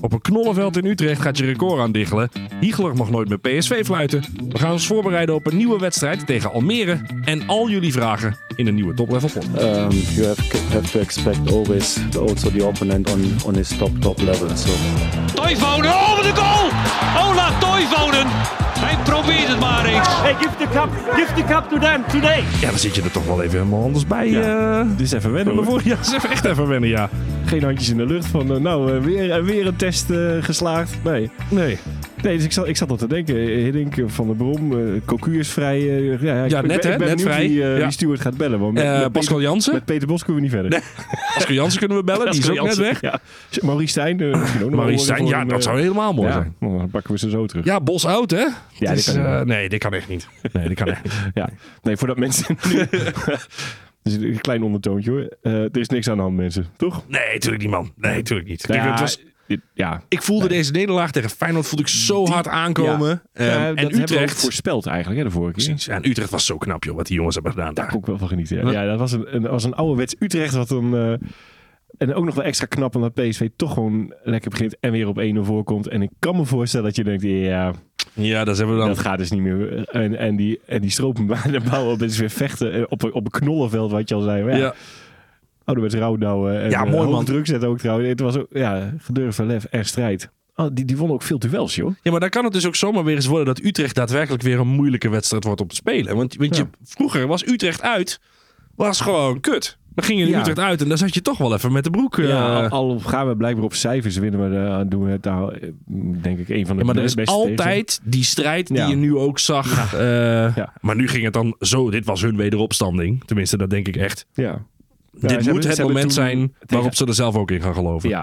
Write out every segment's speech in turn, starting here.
Op een knollenveld in Utrecht gaat je record aandiggelen. Hiegler mag nooit meer PSV fluiten. We gaan ons voorbereiden op een nieuwe wedstrijd tegen Almere. En al jullie vragen in een nieuwe Top Level podcast. um, you have, have to expect always also the opponent on, on his top top level. So Toivonen, oh wat een goal! Ola Toivonen! Hij probeert het maar eens. Hey, give the cup, give the cup to them today. Ja, dan zit je er toch wel even helemaal anders bij. Ja. eh, Dit is even wennen hoor. Ja, is even echt even wennen, ja. Geen handjes in de lucht van, eh, nou, eh, weer, weer een test eh, geslaagd. Nee. Nee. Nee, dus ik zat, ik zat al te denken. eh, Hiddink eh, van der Brom, eh Cocu is vrij. ja, ik- Ja, net, hè? Net vrij. Wie, Ja. wie Stuart gaat bellen. Want met, met Pascal Peter, Jansen? met Peter Bos kunnen we niet verder. Pascal Jansen kunnen we bellen, die is ook net weg. Ja. Maurice Stijn. misschien ook nog Maurice Stijn, ja, dat zou helemaal mooi zijn. Dan pakken we ze zo terug. Ja, Bos oud, hè? Ja, dit kan nee, dit kan echt niet. Nee, dit kan echt niet. Ja. Nee, voordat mensen. Dus een klein ondertoontje hoor. Er is niks aan de hand, mensen. Toch? Nee, tuurlijk niet, man. Nee, tuurlijk niet. Kijk, Ja, het was, ja. ik voelde deze nederlaag tegen Feyenoord voelde ik zo hard aankomen. Ja, Ehm, dat en hebben we Utrecht... voorspeld eigenlijk, hè, de vorige keer. Precies. Ja, en Utrecht was zo knap, joh, wat die jongens hebben gedaan Daar daar. kon ik wel van genieten. Ja, ja dat was een, een, was een ouderwets Utrecht wat een... eh, en ook nog wel extra knap omdat PSV toch gewoon lekker begint en weer op 1-0 voorkomt. En ik kan me voorstellen dat je denkt, ja, Ja, dat hebben we dan. dat gaat dus niet meer. En, en die, en die stropen de bouwen op is weer vechten eh, op, op een knollenveld, wat je al zei. Maar ja, ja. Ouderwets rouwdouwen. En, Ja, eh, mooi, man. druk zetten ook trouwens. Het was ook, ja, gedurfde lef en strijd. Oh, die, die won ook veel duels, joh. ja, maar dan kan het dus ook zomaar weer eens worden dat Utrecht daadwerkelijk weer een moeilijke wedstrijd wordt om te spelen. Want, want je, vroeger was Utrecht uit, was gewoon kut. Dan ging je in Ja. Utrecht uit en dan zat je toch wel even met de broek. eh, Ja, al, al gaan we blijkbaar op cijfers winnen, we, eh, doen we het nou, eh, denk ik, een van de Ja, maar er is altijd die strijd die je nu ook zag. eh, Ja. Maar nu ging het dan zo. Dit was hun wederopstanding. Tenminste, dat denk ik echt. Ja. Dit moet hebben- het moment toen zijn waarop ze er zelf ook in gaan geloven. Ja.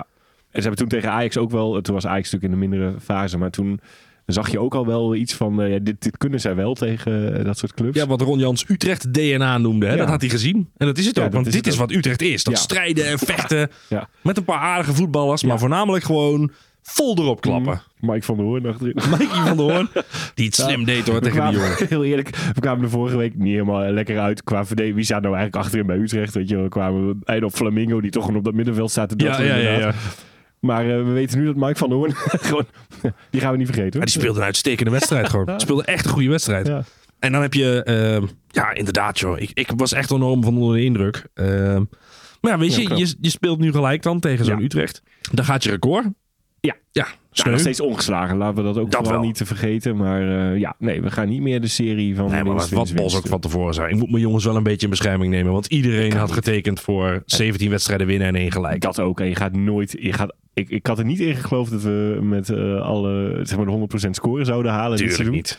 En ze hebben toen tegen Ajax ook wel, toen was Ajax natuurlijk in de mindere fase, maar toen zag je ook al wel iets van, eh, ja, dit, dit kunnen zij wel tegen eh, dat soort clubs. Ja, wat Ron Jans Utrecht DNA noemde, hè, Ja. dat had hij gezien. En dat is het Ja, ook, want is dit is ook. wat Utrecht is. Dat strijden en vechten Ja. met een paar aardige voetballers, maar voornamelijk gewoon vol erop klappen. Mike van der Hoorn achterin. Mikey van der Hoorn, die het slim deed hoor tegen die kwamen, jongen. heel eerlijk, we kwamen er vorige week niet helemaal lekker uit qua verdediging. Wie staat nou eigenlijk achterin bij Utrecht? Weet je, we kwamen eindelijk op Flamingo, die toch gewoon op dat middenveld staat te Ja, ja, ja. Maar eh, we weten nu dat Mike van der Hoorn gewoon, die gaan we niet vergeten. Maar hoor. die speelde een uitstekende wedstrijd gewoon. Die speelde echt een goede wedstrijd. En dan heb je, ehm, ja, inderdaad, joh. Ik, ik was echt enorm van onder de indruk. Ehm, maar ja, weet je, je, je speelt nu gelijk dan tegen zo'n. Utrecht. Dan gaat je record. Ja. Ja, nog steeds ongeslagen. Laten we dat ook Dat vooral wel. niet te vergeten. Maar eh, ja, nee, we gaan niet meer de serie van Nee, maar winst, wat, Bos ook van tevoren zei. Ik moet mijn jongens wel een beetje in bescherming nemen. Want iedereen had getekend voor 17 wedstrijden winnen en één gelijk. Dat ook. En je gaat nooit... Je gaat, ik, ik had er niet in geloofd dat we met eh, alle, zeg maar de 100% scoren zouden halen. dit Tuurlijk seizoen. niet.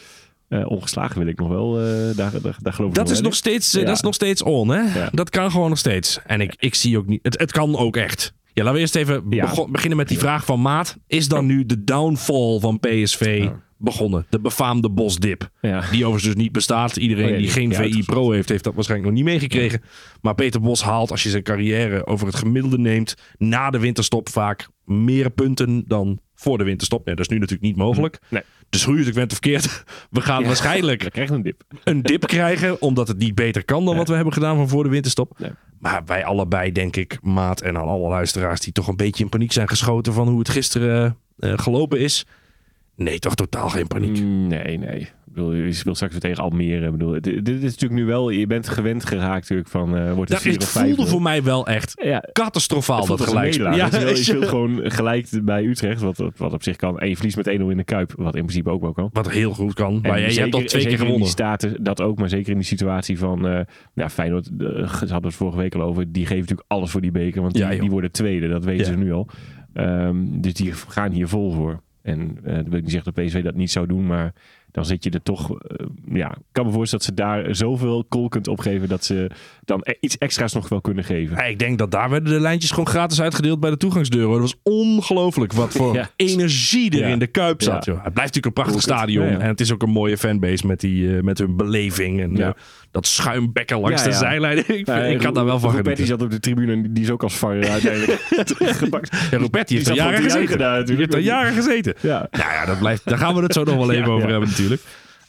Eh, ongeslagen wil ik nog wel. daar, daar, daar geloof ik Dat is, nog steeds, Ja. dat is nog steeds on, hè? Ja. Dat kan gewoon nog steeds. En ik, ik zie ook niet... Het, het kan ook echt. Ja, laten we eerst even Ja. beginnen met die vraag van Maat. Is dan nu de downfall van PSV Ja. begonnen? De befaamde bosdip. Ja. Die overigens dus niet bestaat. Iedereen Oh die geen VI. Pro heeft, heeft dat waarschijnlijk nog niet meegekregen. Maar Peter Bos haalt, als je zijn carrière over het gemiddelde neemt, na de winterstop vaak meer punten dan voor de winterstop. Nee, dat is nu natuurlijk niet mogelijk. Nee. Dus hoe je het bent of verkeerd, we gaan Ja. waarschijnlijk krijgt een dip. een dip krijgen, omdat het niet beter kan dan wat we hebben gedaan van voor de winterstop. Nee. Maar wij allebei, denk ik, Maat en aan alle luisteraars die toch een beetje in paniek zijn geschoten van hoe het gisteren eh, gelopen is. Nee, toch totaal geen paniek. Mm, Nee, nee. Bedoel, je speelt straks weer tegen Almere. Ik bedoel, dit, dit is natuurlijk nu wel... Je bent gewend geraakt natuurlijk van... eh wordt het Dat, 4 het of 5 voelde voor mij wel echt Ja, catastrofaal dat gelijk. nederlaag. Ja, je speelt gewoon gelijk bij Utrecht, wat, wat op zich kan. En je verliest met 1-0 in de Kuip, wat in principe ook wel kan. Wat heel goed kan. En Maar je, hebt al twee keer gewonnen. die status, dat ook, maar zeker in die situatie van... eh ja, Feyenoord, eh, ze hadden het vorige week al over, die geven natuurlijk alles voor die beker. Want die, Ja, worden tweede, dat weten Ja. ze nu al. Ehm, dus die gaan hier vol voor. En eh dat wil ik niet zeggen dat PSV dat niet zou doen, maar dan zit je er toch... eh, ja, ik kan me voorstellen dat ze daar zoveel kool kunt opgeven... dat ze dan e- iets extra's nog wel kunnen geven. Ja, ik denk dat daar werden de lijntjes gewoon gratis uitgedeeld bij de toegangsdeur. hoor. Dat was ongelooflijk wat voor Ja. energie er Ja. in de Kuip zat. Joh. Het blijft natuurlijk een prachtig stadion. En het is ook een mooie fanbase met, die, eh, met hun beleving. En eh, dat schuimbekken langs de zijlijn. ik, ik kan daar wel van genieten. zat op de tribune en die- is ook als VAR uiteindelijk teruggepakt. Ja, Ruperti heeft er jaren gezeten. Die heeft er natuurlijk. jaren gezeten. Ja. Nou ja, dat blijft, daar gaan we het zo nog wel even over hebben natuurlijk.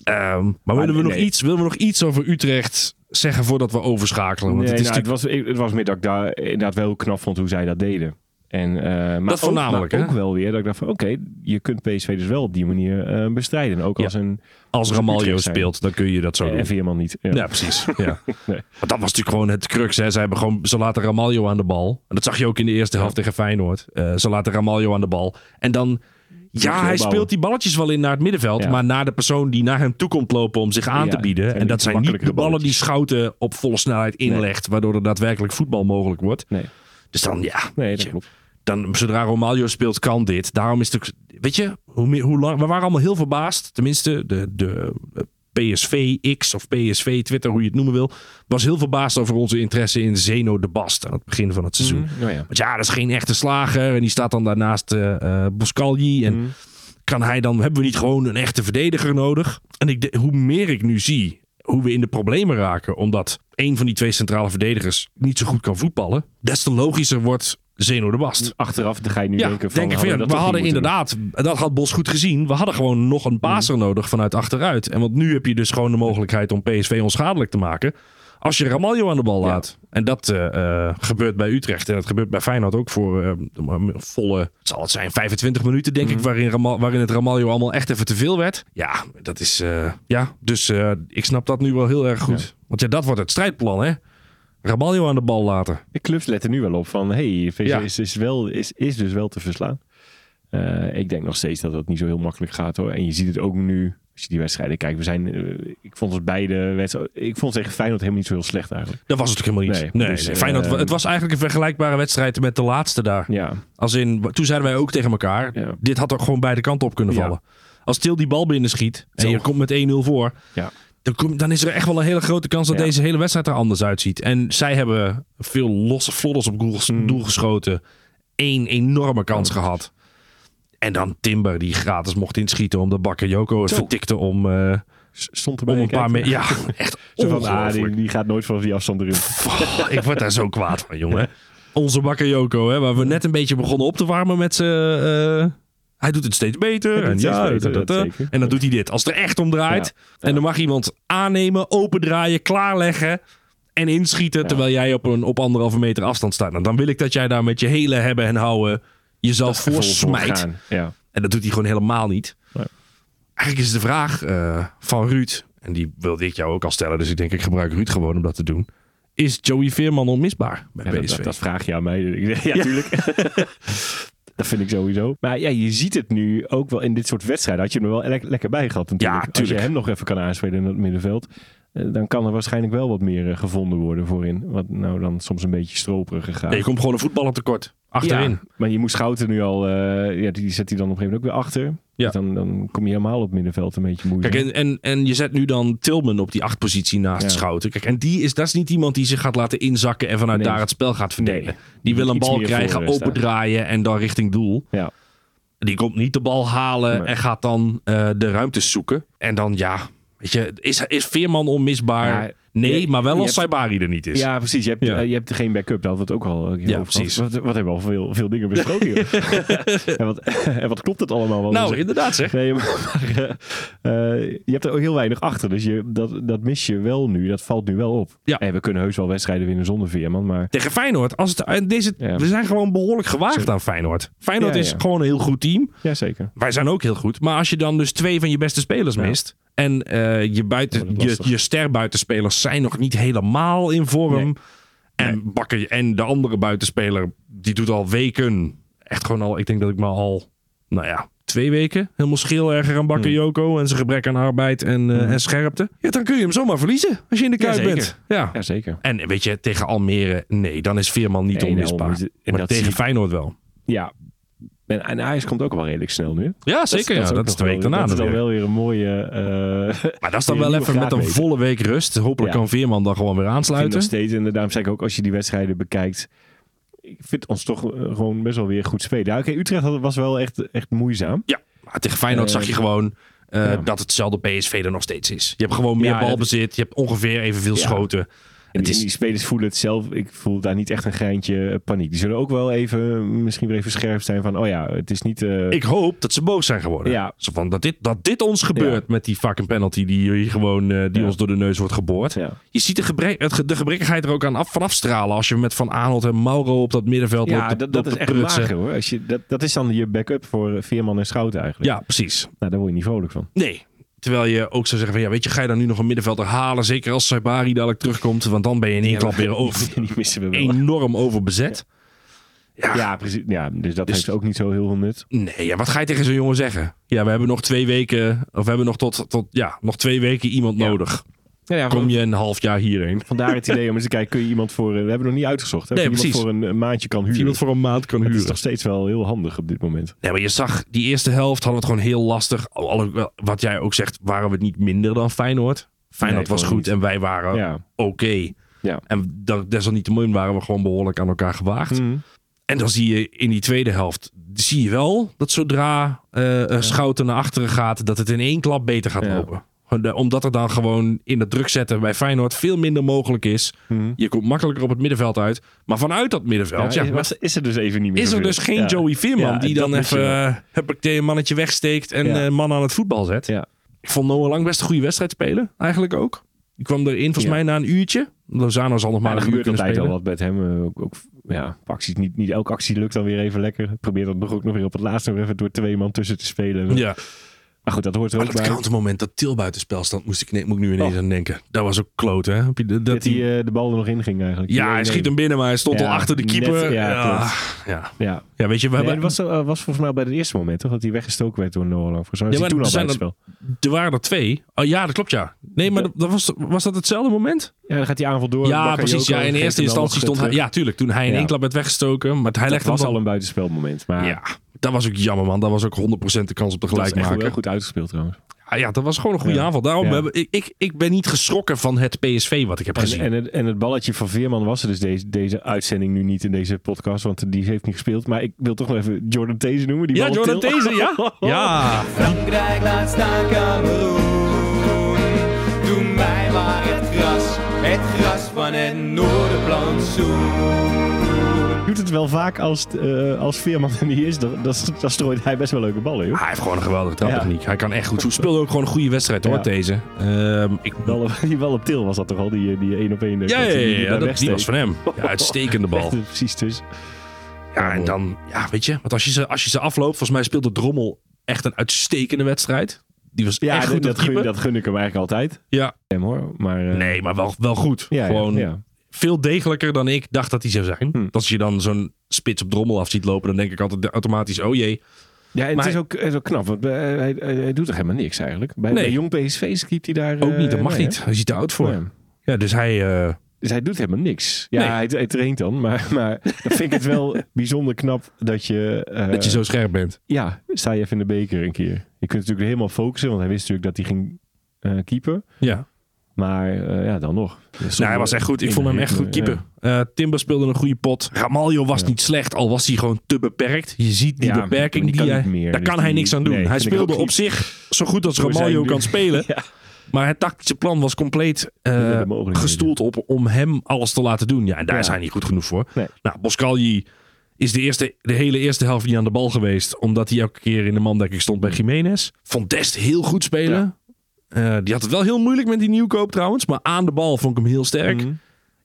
Ehm, maar willen we, nog iets, willen we nog iets over Utrecht zeggen voordat we overschakelen? Want Nee, het is nou, het, was, het was meer dat ik daar inderdaad wel knap vond hoe zij dat deden. En, eh, maar Dat voornamelijk, ook, maar ook wel weer dat ik dacht van oké, je kunt PSV dus wel op die manier eh, bestrijden. Ook Ja. als een Als Ramaljo speelt, dan kun je dat zo doen. en Veerman niet. Ja. Ja, precies. Ja. Nee. Maar dat was natuurlijk gewoon het crux. Hè. Ze, hebben gewoon, ze laten Ramaljo aan de bal. En dat zag je ook in de eerste helft tegen Feyenoord. Eh, ze laten Ramaljo aan de bal. En dan... Ja, hij speelt die balletjes wel in naar het middenveld. Ja. Maar naar de persoon die naar hem toe komt lopen om zich aan Ja, te bieden. En dat zijn niet de ballen die. Schouten op volle snelheid inlegt. Waardoor er daadwerkelijk voetbal mogelijk wordt. Nee, Dus dan, ja, nee dat klopt. dan zodra Romaglio speelt, kan dit. Daarom is het ook, weet je, hoe, meer, hoe lang, we waren allemaal heel verbaasd. Tenminste, de, de PSV X of PSV Twitter, hoe je het noemen wil, was heel verbaasd over onze interesse in Zeno de Bast aan het begin van het seizoen. Nou ja. Want ja, dat is geen echte slager en die staat dan daarnaast eh, Boscagli en Mhm. kan hij dan, hebben we niet gewoon een echte verdediger nodig? En ik, hoe meer ik nu zie hoe we in de problemen raken, omdat een van die twee centrale verdedigers niet zo goed kan voetballen, des te logischer wordt Zeno de Bast. Achteraf dan ga je nu Ja, denken van... denk ik van, ja, dat we hadden inderdaad, dat had Bos goed gezien, we hadden gewoon nog een paser nodig vanuit achteruit. En want nu heb je dus gewoon de mogelijkheid om PSV onschadelijk te maken. Als je Ramaljo aan de bal Ja. laat. En dat eh, eh, gebeurt bij Utrecht. En dat gebeurt bij Feyenoord ook voor eh, volle, zal het zijn, 25 minuten denk Mhm. ik. Waarin, Ramal, waarin het Ramaljo allemaal echt even te veel werd. Ja, dat is, ja. Dus ik snap dat nu wel heel erg goed. Want ja, dat wordt het strijdplan hè. Ramaljo aan de bal laten. De clubs letten nu wel op van, hey, Ja. is, is, wel, is, is dus wel te verslaan. Eh, ik denk nog steeds dat dat niet zo heel makkelijk gaat hoor. En je ziet het ook nu, als je die wedstrijden kijkt. We zijn, eh, ik vond ons beide wedstrijden, ik vond tegen Feyenoord helemaal niet zo heel slecht eigenlijk. Dat was het ook helemaal niet. Nee, Nee, dus, nee, eh, Feyenoord, het was eigenlijk een vergelijkbare wedstrijd met de laatste daar. Ja, Als in, toen zeiden wij ook tegen elkaar, Ja. dit had er gewoon beide kanten op kunnen Ja. vallen. Als Til die bal binnen schiet en je komt met 1-0 voor, ja. Dan, is er echt wel een hele grote kans dat Ja. deze hele wedstrijd er anders uitziet. En zij hebben veel losse flodders op doel, Mm. doel geschoten. Eén enorme kans gehad. En dan Timber die gratis mocht inschieten omdat Bakker Joko het Zo. vertikte om, S- Stond erbij. om een paar meter. Ja, echt van, ah, die, ongelooflijk. die gaat nooit vanaf die afstand erin. Oh, ik word daar zo kwaad van, jongen. Onze bakker Joko, hè, waar we net een beetje begonnen op te warmen met z'n... eh, hij doet het steeds beter. En, steeds ja, beter, dat en dan doet hij dit. Als het er echt om draait. En dan mag iemand aannemen, opendraaien, klaarleggen en inschieten. Terwijl jij op, een, op anderhalve meter afstand staat. Nou, dan wil ik dat jij daar met je hele hebben en houden jezelf voor smijt. Ja. En dat doet hij gewoon helemaal niet. Nee. Eigenlijk is de vraag eh, van Ruud, en die wilde ik jou ook al stellen, dus ik denk ik gebruik Ruud gewoon om dat te doen. Is Joey Veerman onmisbaar bij Ja, PSV? dat, dat vraag je aan mij. Ja, tuurlijk. dat vind ik sowieso. Maar ja, je ziet het nu ook wel in dit soort wedstrijden. Had je hem er wel le- lekker bij gehad natuurlijk. Ja, Als je hem nog even kan aanspelen in het middenveld. Eh, Dan kan er waarschijnlijk wel wat meer eh, gevonden worden voorin. Wat nou dan soms een beetje stroperig gaat. Nee, je komt gewoon een voetballer tekort. Achterin. Ja, maar je moet Schouten nu al... eh, ja, die zet hij dan op een gegeven moment ook weer achter. Ja. Dus dan, dan kom je helemaal op het middenveld een beetje moeilijk. Kijk, en, en, en je zet nu dan Tilman op die achtpositie naast Ja. Schouten. Kijk, en die is, dat is niet iemand die zich gaat laten inzakken en vanuit Nee. daar het spel gaat verdelen. Nee. Die wil een bal krijgen, opendraaien en dan richting doel. Ja. Die komt niet de bal halen Nee. en gaat dan de ruimtes zoeken. En dan ja, weet je, is, is Veerman onmisbaar? Ja, nee, je- maar wel als Saibari er niet is. Ja, precies. Je hebt, Ja. eh, je hebt geen backup. Dat het ook al. keer Ja, precies. Wat, wat hebben we al veel, veel dingen besproken. en, wat, en wat klopt het allemaal wel? nou, inderdaad zeg. Nee, maar, eh, eh, je hebt er ook heel weinig achter. Dus je, dat, dat mis je wel nu. Dat valt nu wel op. Ja. En we kunnen heus wel wedstrijden winnen zonder Veerman. Maar Tegen Feyenoord. Als het, deze, Ja. We zijn gewoon behoorlijk gewaagd aan Feyenoord. Feyenoord is gewoon een heel goed team. ja, zeker. Wij zijn ook heel goed. Maar als je dan dus twee van je beste spelers mist. En eh, je, buiten, je, je sterbuitenspelers zijn nog niet helemaal in vorm. Nee. En Bakker en de andere buitenspeler, die doet al weken. Echt gewoon al, ik denk dat ik me al, nou ja, twee weken helemaal scheel erger aan Bakker Hmm. Joko. En zijn gebrek aan arbeid en, eh, en scherpte. Ja, dan kun je hem zomaar verliezen als je in de Ja, zeker. bent. Ja. Ja, zeker. En weet je, tegen Almere, nee, dan is Veerman niet Nee, onmisbaar. maar tegen Feyenoord wel. Ja. En, en Ajax komt ook wel redelijk snel nu. Ja, zeker. ja, ook dat is de week daarna Dat is dan wel weer een mooie... eh, Maar dat is dan wel even met een volle week rust. Hopelijk Ja. kan Veerman dan gewoon weer aansluiten. nog steeds, en daarom zei ik ook, als je die wedstrijden bekijkt, ik vind ons toch eh, gewoon best wel weer goed spelen. Ja, oké, Utrecht was wel echt, echt moeizaam. Ja, maar tegen Feyenoord zag je gewoon eh, ja. dat hetzelfde PSV er nog steeds is. Je hebt gewoon meer Ja, dat- balbezit. Je hebt ongeveer evenveel Ja. schoten. En die, is- die spelers voelen het zelf. Ik voel daar niet echt een geintje eh, paniek. Die zullen ook wel even, misschien weer even scherp zijn van, oh ja, het is niet... eh, Ik hoop dat ze boos zijn geworden. Ja. Zo van dat, dit, dat dit ons gebeurt Ja. met die fucking penalty die hier gewoon eh, die Ja. ons door de neus wordt geboord. ja. Je ziet de, gebrek, het, de gebrekkigheid er ook aan af, van afstralen als je met Van Aanholt en Mauro op dat middenveld Ja, dat, dat is echt prutsen. mager hoor. Als je, dat, dat is dan je backup voor Veerman en Schouten eigenlijk. Ja, precies. Nou, daar word je niet vrolijk van. Nee. Terwijl je ook zou zeggen van ja, weet je, ga je dan nu nog een middenvelder halen? Zeker als Saibari dadelijk terugkomt, want dan ben je in één klap weer over, we wel. enorm overbezet. Ja, Ja, precies. Ja, dus dat Dus- heeft ook niet zo heel veel nut. Nee, ja, wat ga je tegen zo'n jongen zeggen? Ja, we hebben nog twee weken, of we hebben nog tot, tot ja, nog twee weken iemand Ja. nodig. Ja, ja, Kom je een half jaar hierheen? Vandaar het idee om eens te kijken, kun je iemand voor... eh, We hebben nog niet uitgezocht. Hè, Nee, of je iemand precies. voor een, een maandje kan Of huren. iemand voor een maand kan Dat is huren. nog steeds wel heel handig op dit moment. Ja, maar je zag die eerste helft hadden we het gewoon heel lastig. Alhoewel, wat jij ook zegt, waren we niet minder dan Feyenoord. Feyenoord Nee, was goed niet. en wij waren Ja. oké. Ja. En dat- desalniettemin waren we gewoon behoorlijk aan elkaar gewaagd. Mhm. En dan zie je in die tweede helft, zie je wel dat zodra eh eh, Schouten naar achteren gaat, dat het in één klap beter gaat Ja. lopen. Omdat er dan gewoon in het druk zetten bij Feyenoord veel minder mogelijk is. Mhm. Je komt makkelijker op het middenveld uit. Maar vanuit dat middenveld Ja, is er dus even niet meer is er dus geen Ja. Joey Veerman die dan even wel. uh, huppakee, een mannetje wegsteekt en een man aan het voetbal zet. Ik vond Noah Lang best een goede wedstrijd spelen, eigenlijk ook. Die kwam erin volgens mij na een uurtje. Lozano zal nog maar een uur kunnen spelen. al wat met hem. eh, Ook, ook ja, acties, niet, niet elke actie lukt dan weer even lekker. Probeer dat nog ook nog weer op het laatste nog even door twee man tussen te spelen. Ja, Maar goed, dat hoort er ook dat bij. countermoment, dat Til buitenspel stond, moest ik, nee, moet ik nu ineens Oh. aan denken. Dat was ook kloot, hè? Heb je de- Dat hij eh, de bal er nog in ging eigenlijk. ja, hij schiet hem binnen, maar hij stond Ja, al achter de net, keeper. ja, ja, ja. Ja. ja, weet je, we Nee, hebben, was, eh, was volgens mij al bij het eerste moment, toch? Dat hij weggestoken werd door mij Ja, maar toen al bij het spel. er waren er twee. Oh ja, dat klopt, ja. Nee, maar dat, was, was dat hetzelfde moment? Ja, dan gaat die aanval door. ja, precies. Ja, in eerste instantie stond hij... Ja, tuurlijk. Toen hij in één klap werd weggestoken. Maar hij legde was al een buitenspelmoment. Maar Ja, dat was ook jammer, man. Dat was ook 100% de kans op de dat is heel goed uitgespeeld trouwens. Ja, ja, dat was gewoon een goede Ja. aanval. Daarom Ja. hebben, ik, ik, ik ben niet geschrokken van het PSV wat ik heb En, gezien. en, het, en het balletje van Veerman was er dus deze, deze uitzending nu niet in deze podcast, want die heeft niet gespeeld. Maar ik wil toch nog even Jordan These noemen. Die ja, Jordan Deze, ja. Ja. Frankrijk laat staan Cameroen. Doe mij maar het gras, het gras van het noorderplantsoen. Doet het wel vaak als, eh, als Veerman er niet is, dan, strooit hij best wel leuke ballen. Joh. Hij heeft gewoon een geweldige traptechniek. Hij kan echt goed. Hij speelde ook gewoon een goede wedstrijd hoor, deze. Ehm, ik, Wel op, bal op til was dat toch al, die, die één op één. ja, ja, ja, ja, dat, die was van hem. Ja, uitstekende bal. Precies dus. Ja, en dan, ja, weet je, want als je ze, als je ze afloopt, volgens mij speelde Drommel echt een uitstekende wedstrijd. Die was Ja, echt goed dat, dat gun, dat gun ik hem eigenlijk altijd. Ja, Hem hoor. Maar, eh, nee, maar wel, wel goed. ja, ja, gewoon ja. Veel degelijker dan ik dacht dat hij zou zijn. Hm. Als je dan zo'n spits op Drommel af ziet lopen, dan denk ik altijd automatisch, oh jee. Ja, en Maar het is ook, het is ook knap, want eh, hij, hij, hij doet toch helemaal niks eigenlijk. Bij, Nee. bij jong PSV skiet hij daar... Ook niet, dat eh, mag nee, niet. Hij ziet er oud voor. Nee. Ja, dus hij... Dus hij doet helemaal niks. Ja, hij, hij traint dan, maar, maar dan vind ik het wel bijzonder knap dat je... dat je zo scherp bent. Ja, sta je even in de beker een keer. Je kunt natuurlijk helemaal focussen, want hij wist natuurlijk dat hij ging eh keeper. Ja. Maar eh, ja, dan nog. Nou, hij was echt goed. Ik vond hem echt goed keeper. Eh, Timber speelde een goede pot. Ramaljo was Ja. niet slecht, al was hij gewoon te beperkt. Je ziet die Ja, beperking. die Die kan hij, niet meer. daar Dus kan hij die- niks aan doen. nee, hij speelde op niet. zich zo goed als Ramaljo kan spelen. Ja. Maar het tactische plan was compleet eh, gestoeld op om hem alles te laten doen. Ja, en daar Ja. is hij niet goed genoeg voor. Nee. Nou, Boscalji is de, eerste, de hele eerste helft niet aan de bal geweest. Omdat hij elke keer in de mandekking stond bij Jiménez. Vond Dest heel goed spelen. Eh, die had het wel heel moeilijk met die nieuwkoop trouwens. Maar aan de bal vond ik hem heel sterk. Mhm.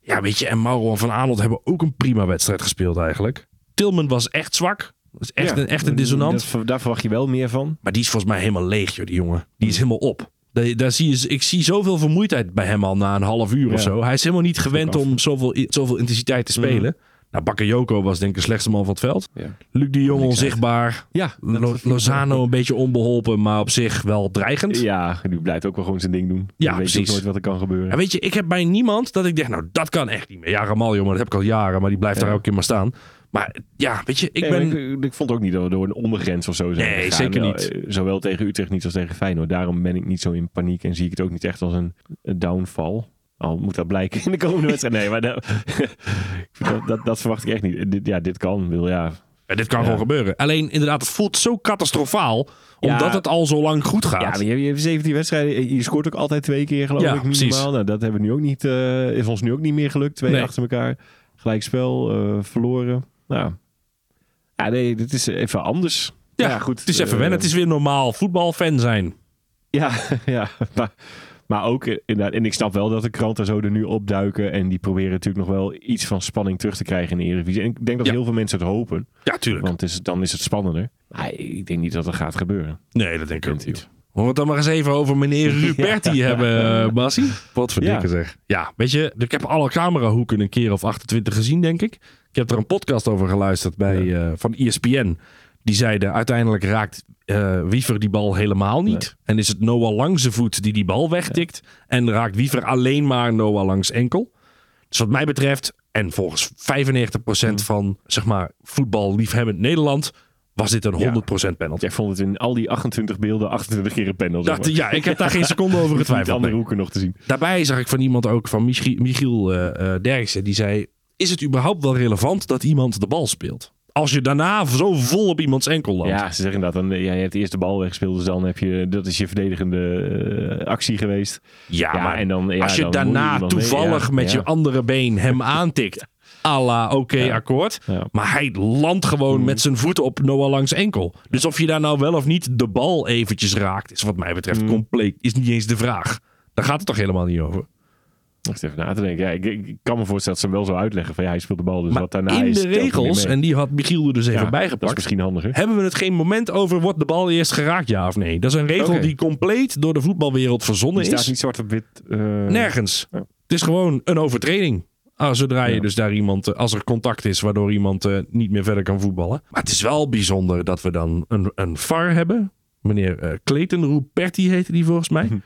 Ja, weet je, en Mauro en Van Aanholt hebben ook een prima wedstrijd gespeeld eigenlijk. Tilman was echt zwak. Dat is echt, Ja, een, echt een dissonant. dat- daar verwacht je wel meer van. Maar die is volgens mij helemaal leeg, joh, die jongen. Die is helemaal op. Daar, daar zie je, ik zie zoveel vermoeidheid bij hem al na een half uur of zo. Hij is helemaal niet gewend om zoveel, zoveel intensiteit te spelen. Nou, Bakayoko was denk ik de slechtste man van het veld. Ja. Luc de Jong onzichtbaar. Ja, Lo- Lozano een beetje onbeholpen, maar op zich wel dreigend. Ja, die blijft ook wel gewoon zijn ding doen. Ja, Je weet precies. ook nooit wat er kan gebeuren. En weet je, ik heb bij niemand dat ik denk, nou, dat kan echt niet meer. Ja, Ramaljo, maar dat heb ik al jaren, maar die blijft Ja. daar elke keer maar staan. Maar ja, weet je, ik Nee, ben... ik, ik vond ook niet dat we door een ondergrens of zo zijn Nee, gegaan. zeker Wel, niet. eh, Zowel tegen Utrecht niet als tegen Feyenoord. Daarom ben ik niet zo in paniek en zie ik het ook niet echt als een, een downfall. Al moet dat blijken in de komende wedstrijd. Nee, maar dat, dat, dat, dat verwacht ik echt niet. Dit, ja, dit kan. Wil, ja, Ja, dit kan Ja. gewoon gebeuren. Alleen inderdaad, het voelt zo catastrofaal. Ja. Omdat het al zo lang goed Ja, gaat. maar je, hebt 17 wedstrijden. Je scoort ook altijd twee keer, geloof Ja, ik, minimaal. Nou, dat hebben we nu ook niet, eh, is ons nu ook niet meer gelukt. Twee Nee. achter elkaar. Gelijkspel, eh verloren. Nou, ja, nee, dit is even anders. ja, ja, goed. Het is even eh, wennen. Het is weer normaal voetbalfan zijn. Ja, ja maar, maar ook inderdaad. En ik snap wel dat de kranten zo er nu opduiken. En die proberen natuurlijk nog wel iets van spanning terug te krijgen in de Eredivisie. En ik denk dat Ja. heel veel mensen het hopen. Ja, tuurlijk. Want het is, dan is het spannender. Maar ik denk niet dat dat gaat gebeuren. Nee, dat denk ik ook niet. Moeten we het dan maar eens even over meneer Ruperti hebben, eh, Bassie? Wat voor Ja. dikke zeg. Ja, weet je, ik heb alle camerahoeken een keer of 28 gezien, denk ik. Ik heb er een podcast over geluisterd bij, eh, van ESPN. Die zeiden, uiteindelijk raakt eh, Wiever die bal helemaal niet. En is het Noah Langs voet die die bal wegtikt. En raakt Wiever alleen maar Noah Langs enkel. Dus wat mij betreft, en volgens 95% van zeg maar, voetballiefhebbend Nederland... was dit een 100% penalty. Jij vond het in al die 28 beelden 28 keer een zeg maar. ja, ik heb daar geen seconde over getwijfeld. andere hoeken nog te zien. Daarbij zag ik van iemand ook, van Michi- Michiel eh, eh, Derksen, die zei... Is het überhaupt wel relevant dat iemand de bal speelt? Als je daarna zo vol op iemands enkel landt. Ja, ze zeggen dat. Dan, ja, je hebt eerst de bal weggespeeld, dus dan heb je... Dat is je verdedigende eh, actie geweest. Ja, Ja, maar en dan, ja, als je dan daarna mee, toevallig met je andere been hem aantikt... à la oké, akkoord. Mm. Maar hij landt gewoon met zijn voeten op Noah Langs enkel. Dus of je daar nou wel of niet de bal eventjes raakt... is wat mij Mm. betreft compleet... is niet eens de vraag. Daar gaat het toch helemaal niet over. Ik zit even na te denken. Ja, ik, ik kan me voorstellen dat ze hem wel zo uitleggen van ja, hij speelt de bal, dus Maar wat daarna in is... de er niet regels, en die had Michiel er dus even Ja, Dat is bijgepakt... misschien handiger. hebben we het geen moment over wordt de bal eerst geraakt, ja of nee. Dat is een regel die compleet door de voetbalwereld verzonnen Die staat is. niet zwart op wit. eh, Nergens. Ja. Het is gewoon een overtreding. Ah, zodra je Ja. dus daar iemand, eh, als er contact is waardoor iemand eh, niet meer verder kan voetballen. Maar het is wel bijzonder dat we dan een, een VAR hebben. Meneer eh Clayton Ruperti heette die volgens mij.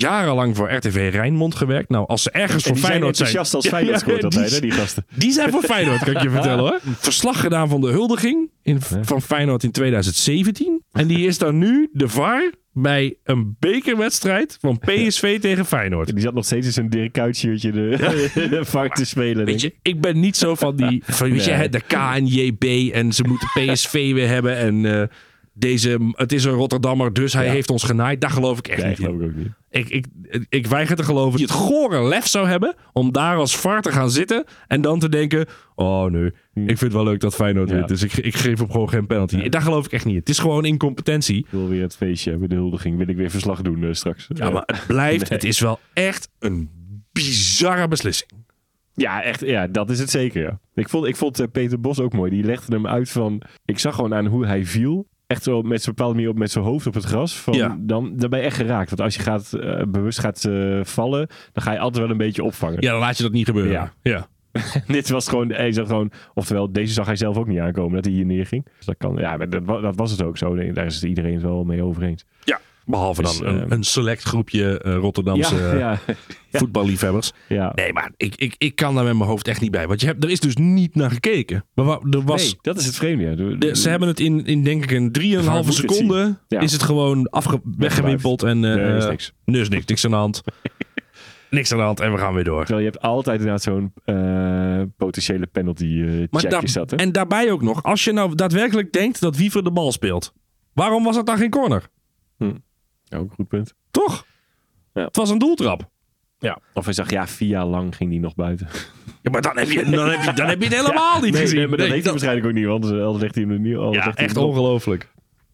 Jarenlang voor RTV Rijnmond gewerkt. Nou, als ze ergens En voor Feyenoord zijn... enthousiast als Feyenoord scoort altijd, die- hè, die gasten. die zijn voor Feyenoord, kan ik je vertellen hoor. Verslag gedaan van de huldiging in, van Feyenoord in 2017. En die is dan nu de VAR bij een bekerwedstrijd van PSV tegen Feyenoord. Die zat nog steeds in zijn Dirk Kuyt shirtje de, de te spelen. Weet je, ik. ben niet zo van die, van, weet je, Nee. de KNJB en ze moeten PSV weer hebben en eh, deze, het is een Rotterdammer, dus hij Ja. heeft ons genaaid. Daar geloof ik echt Nee, niet in. geloof ik ook niet. Ik, ik, ik weiger te geloven dat je het gore lef zou hebben om daar als VAR te gaan zitten en dan te denken, oh nee, ik vind het wel leuk dat Feyenoord Ja. wint, dus ik, ik geef hem gewoon geen penalty. Daar geloof ik echt niet in. Het is gewoon incompetentie. Ik wil weer het feestje hebben, de huldiging. Wil ik weer verslag doen eh, straks. Ja, maar het blijft, Nee. het is wel echt een bizarre beslissing. Ja, echt. Ja, dat is het zeker. Ja. Ik vond, ik vond eh, Peter Bos ook mooi. Die legde hem uit van. Ik zag gewoon aan hoe hij viel. Echt zo met zijn bepaalde manier op met zijn hoofd op het gras. Van, Ja. dan, dan ben je echt geraakt. Want als je gaat, eh, bewust gaat eh, vallen, dan ga je altijd wel een beetje opvangen. Ja, dan laat je dat niet gebeuren. Ja. ja. Dit was gewoon, hij zag gewoon, oftewel, deze zag hij zelf ook niet aankomen dat hij hier neerging. Dus dat kan, ja, maar dat, dat was het ook zo. Daar is het iedereen het wel mee over eens. Ja, behalve Dus, dan een, eh, een select groepje eh, Rotterdamse ja, eh, ja, voetballiefhebbers. ja. Nee, maar ik, ik, ik kan daar met mijn hoofd echt niet bij. Want je hebt, er is dus niet naar gekeken. Maar er was, Nee, dat is het vreemde. Ja. De- de- ze hebben het in, in denk ik een 3,5 moet het seconde is het gewoon afge, weggewimpeld. En Nee, is niks. is niks, niks aan de hand. niks aan de hand en we gaan weer door. Terwijl je hebt altijd inderdaad zo'n potentiële penalty Maar check daar- is dat, hè? en daarbij ook nog, als je nou daadwerkelijk denkt dat Wiever de bal speelt. Waarom was het dan geen corner? Ja, ook een goed punt. Toch? Ja. Het was een doeltrap. Ja. Of hij zag, ja, vier jaar lang ging die nog buiten. Ja, maar dan heb je, dan heb je, dan heb je het helemaal niet nee, gezien. nee, maar dat Nee, heeft hij waarschijnlijk ook niet, want anders legt hij hem er niet. Ja, hij echt ongelooflijk.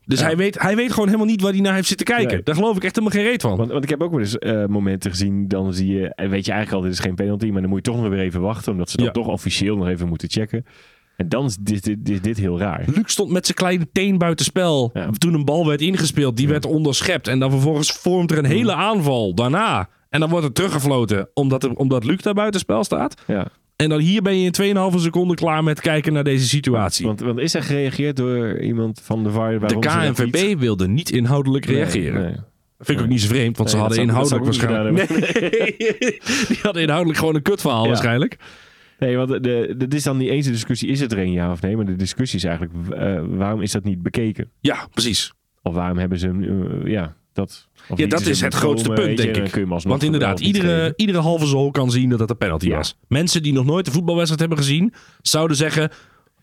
Dus Ja. hij, weet, hij weet gewoon helemaal niet waar hij naar heeft zitten kijken. Nee. Daar geloof ik echt helemaal geen reet van. Want, want ik heb ook wel eens eh, momenten gezien, dan zie je, en weet je eigenlijk al, dit is geen penalty, maar dan moet je toch nog weer even wachten, omdat ze dan Ja. toch officieel nog even moeten checken. En dan is dit, dit, dit, dit heel raar. Luc stond met zijn kleine teen buitenspel. Ja. Toen een bal werd ingespeeld, die werd onderschept. En dan vervolgens vormt er een hele aanval daarna. En dan wordt het teruggefloten omdat, er, omdat Luc daar buitenspel staat. Ja. En dan hier ben je in 2,5 seconden klaar met kijken naar deze situatie. Want, want is er gereageerd door iemand van de VAR? de KNVB niet- wilde niet inhoudelijk Nee, reageren. nee. Vind ik ook niet zo vreemd, want ze Nee, hadden inhoudelijk waarschijnlijk... Nee, die hadden inhoudelijk gewoon een kutverhaal Ja. waarschijnlijk. Nee, want de, dit is dan niet eens de discussie, is het er een ja of nee? Maar de discussie is eigenlijk, eh, waarom is dat niet bekeken? Ja, precies. Of waarom hebben ze hem, eh, ja, dat... Ja, dat is het grootste komen, punt, je, denk ik. Want inderdaad, iedere, iedere halve zool kan zien dat het een penalty Ja. was. Mensen die nog nooit een voetbalwedstrijd hebben gezien, zouden zeggen...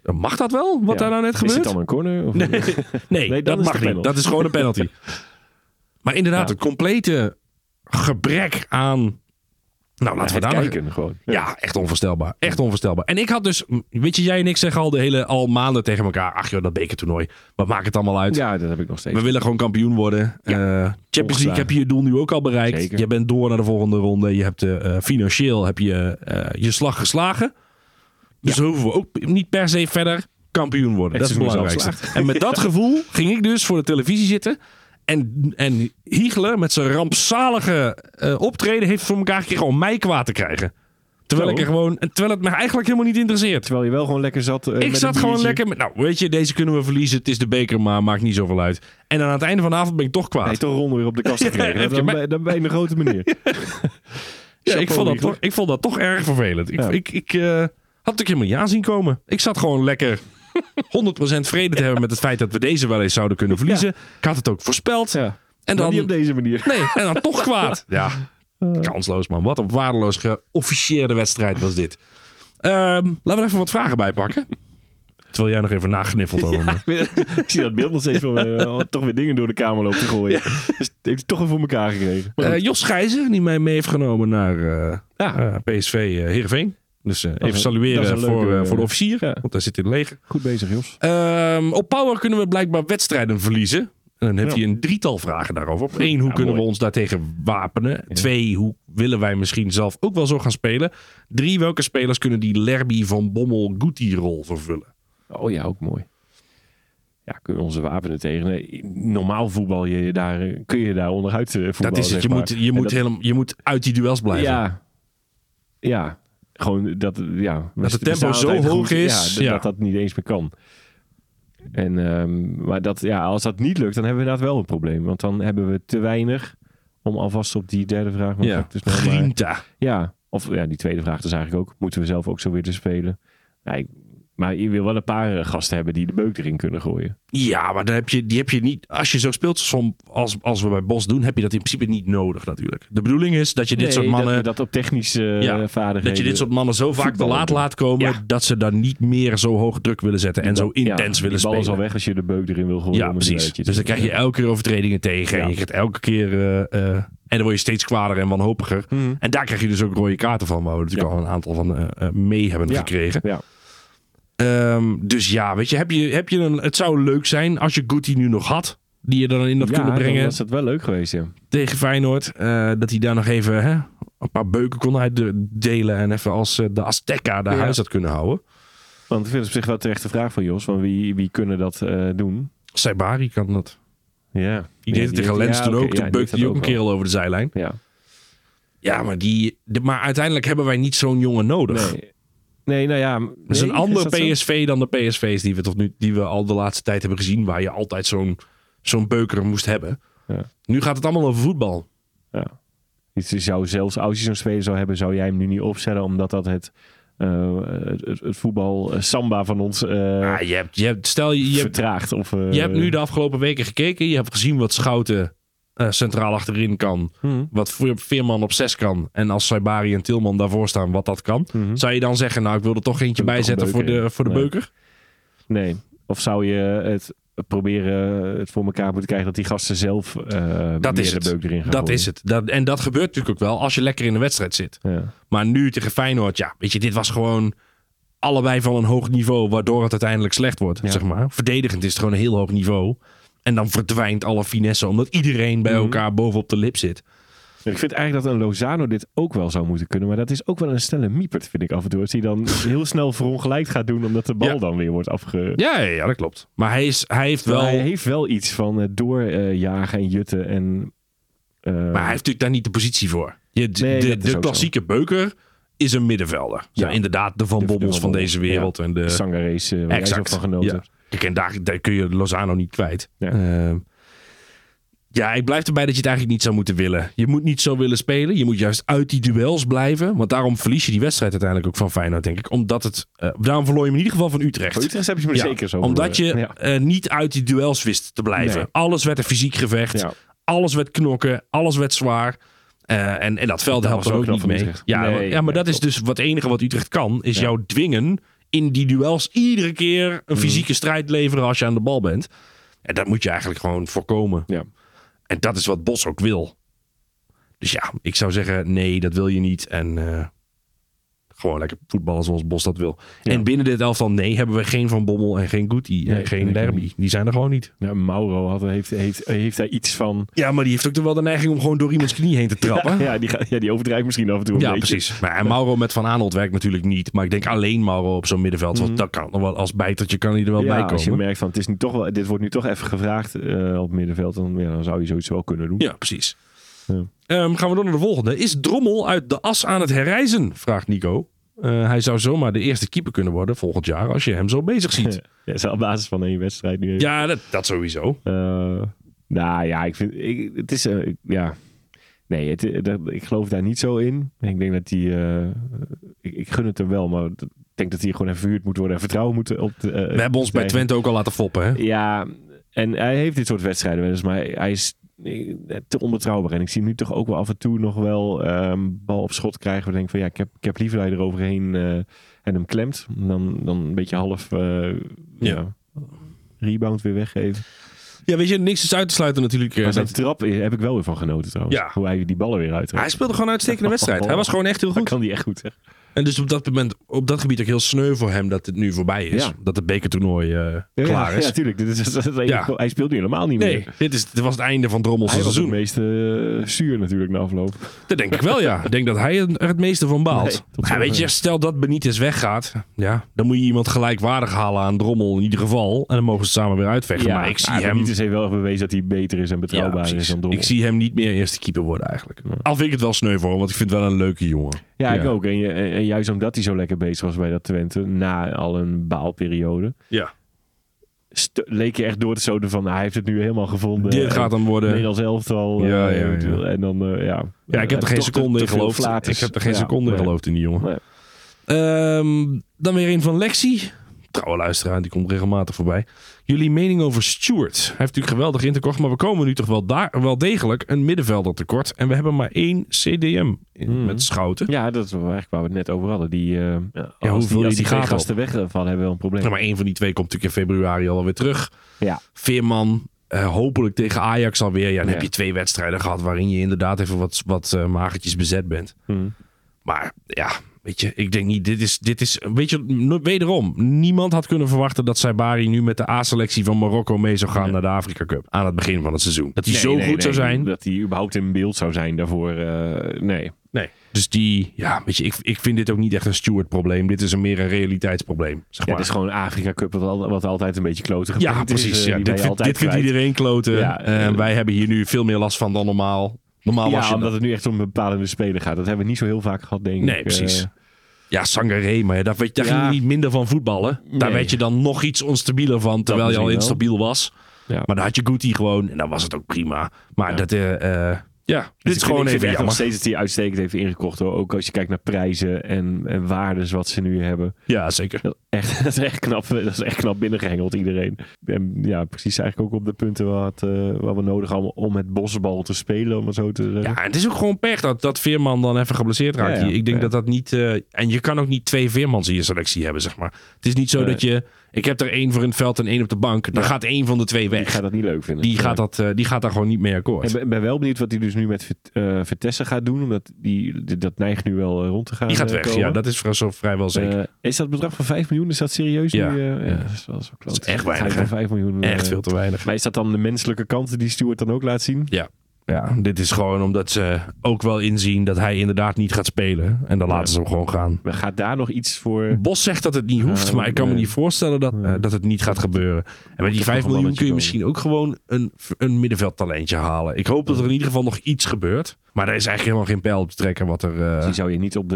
Mag dat wel, wat Ja. daar nou net Is gebeurt? het dan een corner? Of Nee, nee Nee, dan dat is mag niet. Dat is gewoon een penalty. maar inderdaad, Ja. het complete gebrek aan... Nou, laten we daar kijken gewoon. Ja, echt onvoorstelbaar. Echt onvoorstelbaar. En ik had dus... Weet je, jij en ik zeggen al de hele... Al maanden tegen elkaar... Ach joh, dat bekertoernooi. Wat maakt het allemaal uit? Ja, dat heb ik nog steeds. We willen gewoon kampioen worden. Eh, Champions League heb je je doel nu ook al bereikt. Zeker. Je bent door naar de volgende ronde. Je hebt eh, eh, financieel heb je je slag geslagen. Dus hoeven we ook niet per se verder kampioen worden. Het dat is het belangrijkste. En met dat gevoel ging ik dus voor de televisie zitten. En, en Hiegelen met zijn rampzalige eh, optreden heeft voor elkaar gekregen om mij kwaad te krijgen. Terwijl, ik er gewoon, terwijl het me eigenlijk helemaal niet interesseert. Terwijl je wel gewoon lekker zat. eh, Ik zat gewoon lekker met, nou weet je, deze kunnen we verliezen. Het is de beker, maar maakt niet zoveel uit. En dan aan het einde van de avond ben ik toch kwaad. Hij toch ronde weer op de kast gekregen. je dan, ben, dan ben je een grote meneer. Ja, ik, vond dat toch, ik vond dat toch erg vervelend. Ik, Ja. ik, ik eh, had het ook helemaal niet aanzien komen. Ik zat gewoon lekker 100% vrede te hebben met het feit dat we deze wel eens zouden kunnen verliezen. Ik had het ook voorspeld. Ja. En dan, niet op deze manier. nee, en dan toch kwaad. Ja, kansloos man. Wat een waardeloos geofficieerde wedstrijd was dit. Ehm, laten we er even wat vragen bij pakken. Terwijl jij nog even nageniffeld over ik zie dat beeld nog steeds van eh, toch weer dingen door de kamer lopen te gooien. Dus heeft toch even voor elkaar gekregen. Eh. Jos Gijzen, die mij mee heeft genomen naar eh, Ja. PSV Heerenveen. Dus eh, even salueren voor, leuke, eh, voor de eh, officier. ja. Want hij zit in het leger. Goed bezig, Jos. Ehm, op Power kunnen we blijkbaar wedstrijden verliezen. En dan Ja. hij een drietal vragen daarover. Op één, hoe Ja, kunnen we ons daartegen wapenen? Twee, hoe willen wij misschien zelf ook wel zo gaan spelen? Drie, welke spelers kunnen die Lerby van Bommel Guti rol vervullen? Oh ja, ook mooi. Ja, kunnen we onze wapenen tegen. Nee, normaal voetbal je daar, kun je daar onderuit voetballen. dat is het. Je moet, je, En moet dat- helemaal, je moet uit die duels blijven. Ja. Ja. Gewoon dat, ja, we het tempo zo hoog is, Ja, d- ja. dat dat niet eens meer kan. En, ehm, maar dat, ja, als dat niet lukt, dan hebben we inderdaad wel een probleem. Want dan hebben we te weinig om alvast op die derde vraag ja. maar- Grinta. Ja, of ja, die tweede vraag dus eigenlijk ook. Moeten we zelf ook zo weer te spelen? Ja, ik- maar je wil wel een paar eh, gasten hebben die de beuk erin kunnen gooien. Ja, maar dan heb je, die heb je niet. Als je zo speelt som- als, als we bij Bos doen, heb je dat in principe niet nodig natuurlijk. De bedoeling is dat je dit Nee, soort mannen. Dat, dat op technische eh, Ja, vaardigheden... dat je dit soort mannen zo vaak te laat laat komen Ja. dat ze dan niet meer zo hoog druk willen zetten en zo intens willen die bal is al spelen. weg als je de beuk erin wil gooien. Ja, precies. Dus dan krijg je elke keer overtredingen tegen. En je krijgt elke keer. eh, en dan word je steeds kwader en wanhopiger. Mhm. En daar krijg je dus ook rode kaarten van. Waar we natuurlijk al een aantal van mee hebben gekregen. Ja. Ehm, dus ja, weet je, heb je, heb je een, het zou leuk zijn als je Guti nu nog had. Die je dan in dat Ja, kunnen brengen was het wel leuk geweest, ja. tegen Feyenoord. eh, dat hij daar nog even hè, een paar beuken kon uitdelen. En even als eh, de Azteca daar Ja. huis had kunnen houden. Want ik vind het op zich wel terecht de vraag van Jos. Van wie, wie kunnen dat eh, doen? Saibari kan dat. Ja. Die deed het tegen Lens toen ook. Toen beukte hij ook een kerel over de zijlijn. Ja. Ja, maar, die, de- maar uiteindelijk hebben wij niet zo'n jongen nodig. Nee. Nee, nou ja. Dat is een ander PSV dan de PSV's die we tot nu die we al de laatste tijd hebben gezien. Waar je altijd zo'n zo'n beuker moest hebben. Ja. Nu gaat het allemaal over voetbal. Ja. Je zou zelfs als je zo'n speler zou hebben, zou jij hem nu niet opstellen, omdat dat het, eh, het, het, het voetbal eh, samba van ons eh, Ah, je hebt, je hebt, stel je, je, hebt, vertraagt. Of, je hebt nu de afgelopen weken gekeken. Je hebt gezien wat Schouten eh, centraal achterin kan. Mhm. Wat Veer- Veerman op 6 kan. En als Saibari en Tilman daarvoor staan, wat dat kan. Mhm. Zou je dan zeggen, nou ik wil er toch eentje bij zetten voor de, voor de Nee. beuker? Nee. Of zou je het proberen het voor elkaar moeten krijgen dat die gasten zelf eh Dat meer is de het. beuk erin gaan Dat gooien? is het. Dat, en dat gebeurt natuurlijk ook wel als je lekker in de wedstrijd zit. Ja. Maar nu tegen Feyenoord, ja, weet je, dit was gewoon allebei van een hoog niveau, waardoor het uiteindelijk slecht wordt, Ja. zeg maar. Verdedigend is het gewoon een heel hoog niveau. En dan verdwijnt alle finesse, omdat iedereen bij Mhm. elkaar bovenop de lip zit. Ik vind eigenlijk dat een Lozano dit ook wel zou moeten kunnen. Maar dat is ook wel een snelle miepert, vind ik af en toe. Als hij dan heel snel verongelijkt gaat doen, omdat de bal Ja. dan weer wordt afge... Ja, ja, ja, dat klopt. Maar hij, is, hij heeft wel... Hij heeft wel iets van het doorjagen en jutten en... eh, Maar hij heeft natuurlijk daar niet de positie voor. Je, de Nee, de, klassieke beuker is een middenvelder. Ja, Ja. inderdaad, de Van De- de Bommels Van deze wereld. En de, Sangarees, eh, waar jij zo Exact. van genoten. Kijk, en daar, daar kun je Lozano niet kwijt. Ja. Ehm, ja, ik blijf erbij dat je het eigenlijk niet zou moeten willen. Je moet niet zo willen spelen. Je moet juist uit die duels blijven. Want daarom verlies je die wedstrijd uiteindelijk ook van Feyenoord, denk ik. Omdat het... eh, daarom verloor je hem in ieder geval van Utrecht. Utrecht heb je me Ja, zeker zo Omdat je. Ja. eh, niet uit die duels wist te blijven. Nee. Alles werd een fysiek gevecht. Ja. Alles werd knokken. Alles werd zwaar. Eh, en, en dat veld helpt er ook niet mee. Ja, Nee, ja, maar nee, dat is dus wat enige wat Utrecht kan. Is jou dwingen in die duels iedere keer een fysieke strijd leveren als je aan de bal bent. En dat moet je eigenlijk gewoon voorkomen. Ja. En dat is wat Bos ook wil. Dus ja, ik zou zeggen, nee, dat wil je niet. En eh, gewoon lekker voetballen zoals Bos dat wil. Ja. En binnen dit elftal, nee, hebben we geen Van Bommel en geen Guti en Nee, geen Derby. Die zijn er gewoon niet. Ja, Mauro had, heeft, heeft, heeft daar iets van. Ja, maar die heeft ook wel de neiging om gewoon door iemands knie heen te trappen. Ja, die, ja, die overdrijft misschien af en toe. Een Ja, beetje. precies. Maar en Mauro met Van Aanholt werkt natuurlijk niet. Maar ik denk alleen Mauro op zo'n middenveld. Want dat kan nog wel als bijtertje kan hij er wel Mhm. Bij als je komen. merkt van het is nu toch wel, dit wordt nu toch even gevraagd eh, op middenveld, dan, dan zou je zoiets wel kunnen doen. Ja, precies. Ja. Ehm, gaan we door naar de volgende. Is Drommel uit de as aan het herreizen? Vraagt Nico. Eh, hij zou zomaar de eerste keeper kunnen worden volgend jaar als je hem zo bezig ziet. Ja, is op basis van één wedstrijd nu. even. ja, dat, dat sowieso. Eh, nou ja, ik vind ik, het is eh, ik- ja. Nee, het, dat, ik geloof daar niet zo in. Ik denk dat hij. ik, ik gun het hem wel, maar ik denk dat hij gewoon even verhuurd moet worden en vertrouwen moet op. De, We hebben ons bij. Twente ook al laten foppen. Hè? Ja, en hij heeft dit soort wedstrijden wel eens, maar hij is te onbetrouwbaar. En ik zie hem nu toch ook wel af en toe nog wel ehm, bal op schot krijgen. We denken van ja, ik heb, ik heb liever dat hij er overheen eh, en hem klemt. Dan, dan een beetje half eh, ja. rebound weer weggeven. Ja, weet je, niks is uit te sluiten natuurlijk. eh, Maar zijn dat- trap heb ik wel weer van genoten trouwens. Ja. Hoe hij die ballen weer uit. hij speelde gewoon een uitstekende wedstrijd. Hij was gewoon echt heel Dat goed. kan die echt goed zeg. En dus op dat moment, op dat gebied ook heel sneu voor hem dat het nu voorbij is. Ja. Dat het bekertoernooi eh, klaar is. Ja, tuurlijk. Dit is, dat is- Ja. Hij speelt nu helemaal niet nee, meer. dit, is, dit was het einde van Drommels Hij was het seizoen. meest eh, zuur natuurlijk na afloop. Dat denk ik wel, ja. Ik denk dat hij er het meeste van baalt. Nee, weet je, stel dat Benitez weggaat. Ja, dan moet je iemand gelijkwaardig halen aan Drommel in ieder geval. En dan mogen ze samen weer uitvechten. maar ik zie hem... Benitez heeft wel bewezen dat hij beter is en betrouwbaar is dan Drommel. Ik zie hem niet meer eerste keeper worden eigenlijk. Al vind ik het wel sneu voor hem, want ik vind het wel een leuke jongen. Ja, ik ook. En, je- en, juist omdat hij zo lekker bezig was bij dat Twente, na al een baalperiode, Ja. leek je echt door te zoden van, hij heeft het nu helemaal gevonden. Dit gaat hem worden. Nederlands elftal. Ja, eh, ja. En dan, eh, ja. Ja, ik heb er geen Toch te- seconde in geloofd. Ik heb er geen seconde in geloofd in die jongen. Nee. Ehm, dan weer een van Lexi. Trouwe luisteraar, die komt regelmatig voorbij. Jullie mening over Stewart. Hij heeft natuurlijk geweldig ingekocht, maar we komen nu toch wel, daar, wel degelijk een middenvelder tekort. En we hebben maar één CDM in, Mhm. met Schouten. Ja, dat is eigenlijk waar we het net over hadden. Die, eh hoe als vul die, als die die gasten wegvallen, hebben we wel een probleem. Ja, maar één van die twee komt natuurlijk in februari alweer terug. Ja. Veerman, eh, hopelijk tegen Ajax alweer. Ja, dan Ja. heb je twee wedstrijden gehad waarin je inderdaad even wat, wat eh, magertjes bezet bent. Mhm. Maar ja, weet je, ik denk niet, dit is, dit is, weet je, wederom, niemand had kunnen verwachten dat Saibari nu met de A-selectie van Marokko mee zou gaan naar de Afrika Cup aan het begin van het seizoen. Dat hij Nee, zo nee, goed nee, zou zijn. Dat hij überhaupt in beeld zou zijn daarvoor. eh, nee. Nee. Dus die, ja, weet je, ik, ik vind dit ook niet echt een Stewart-probleem. Dit is een meer een realiteitsprobleem. Zeg Ja, maar. het is gewoon een Afrika Cup wat, al- wat altijd een beetje kloten ja, is, precies. eh, ja, dit, dit vindt iedereen kloten. Ja, eh, wij hebben hier nu veel meer last van dan normaal. Normaal was je omdat het nu echt om een bepalende speler gaat. Dat hebben we niet zo heel vaak gehad, denk ik. Nee, precies. Eh, Ja, Sangaré, maar daar, weet, daar Ja. ging je niet minder van voetballen. Daar Nee. werd je dan nog iets onstabieler van, terwijl je al wel. instabiel was. Ja. Maar dan had je Guti gewoon en dan was het ook prima. Maar dat, eh, ja, dit Dus is ik gewoon even echt nog jammer. steeds dat hij uitstekend heeft ingekocht. Hoor. Ook als je kijkt naar prijzen en, en waardes wat ze nu hebben. Ja, zeker. Dat, echt, dat, is echt knap, dat is echt knap binnengehengeld iedereen. En ja, precies eigenlijk ook op de punten wat, eh, wat we nodig hebben om met bosbal te spelen. Om het zo te zeggen. Ja, het is ook gewoon pech dat, dat Veerman dan even geblesseerd raakt. Ja, ja. ik denk Ja. dat dat niet... eh, en je kan ook niet twee Veermans in je selectie hebben, zeg maar. Het is niet zo Nee. dat je... Ik heb er één voor in het veld en één op de bank. Dan Ja. gaat één van de twee Die weg. gaat dat niet leuk vinden. Die Ja. gaat, dat, eh, die gaat daar gewoon niet mee akkoord. Ik ben, wel benieuwd wat hij dus nu met eh Vitesse gaat doen. Omdat die, die- dat neigt nu wel eh, rond te gaan. Die gaat weg, komen. ja. Dat is zo vrijwel zeker. Is dat bedrag van 5 miljoen? Is dat serieus Ja. nu? Ja. dat is wel zo kloot. Dat is echt weinig, van hè? 5 miljoen. Echt veel te weinig. Maar is dat dan de menselijke kant die Stuart dan ook laat zien? Ja, dit is gewoon omdat ze ook wel inzien dat hij inderdaad niet gaat spelen. En dan Ja. laten ze hem gewoon gaan. Maar Gaat daar nog iets voor? Bos zegt dat het niet hoeft, Ja, maar ik kan me niet voorstellen dat, eh, dat het niet gaat gebeuren. En met die toch 5 nog een miljoen kun je misschien ook gewoon een, een middenveldtalentje halen. Ik hoop dat er in ieder geval nog iets gebeurt. Maar er is eigenlijk helemaal geen pijl op te trekken wat er... eh, Die zou je niet op de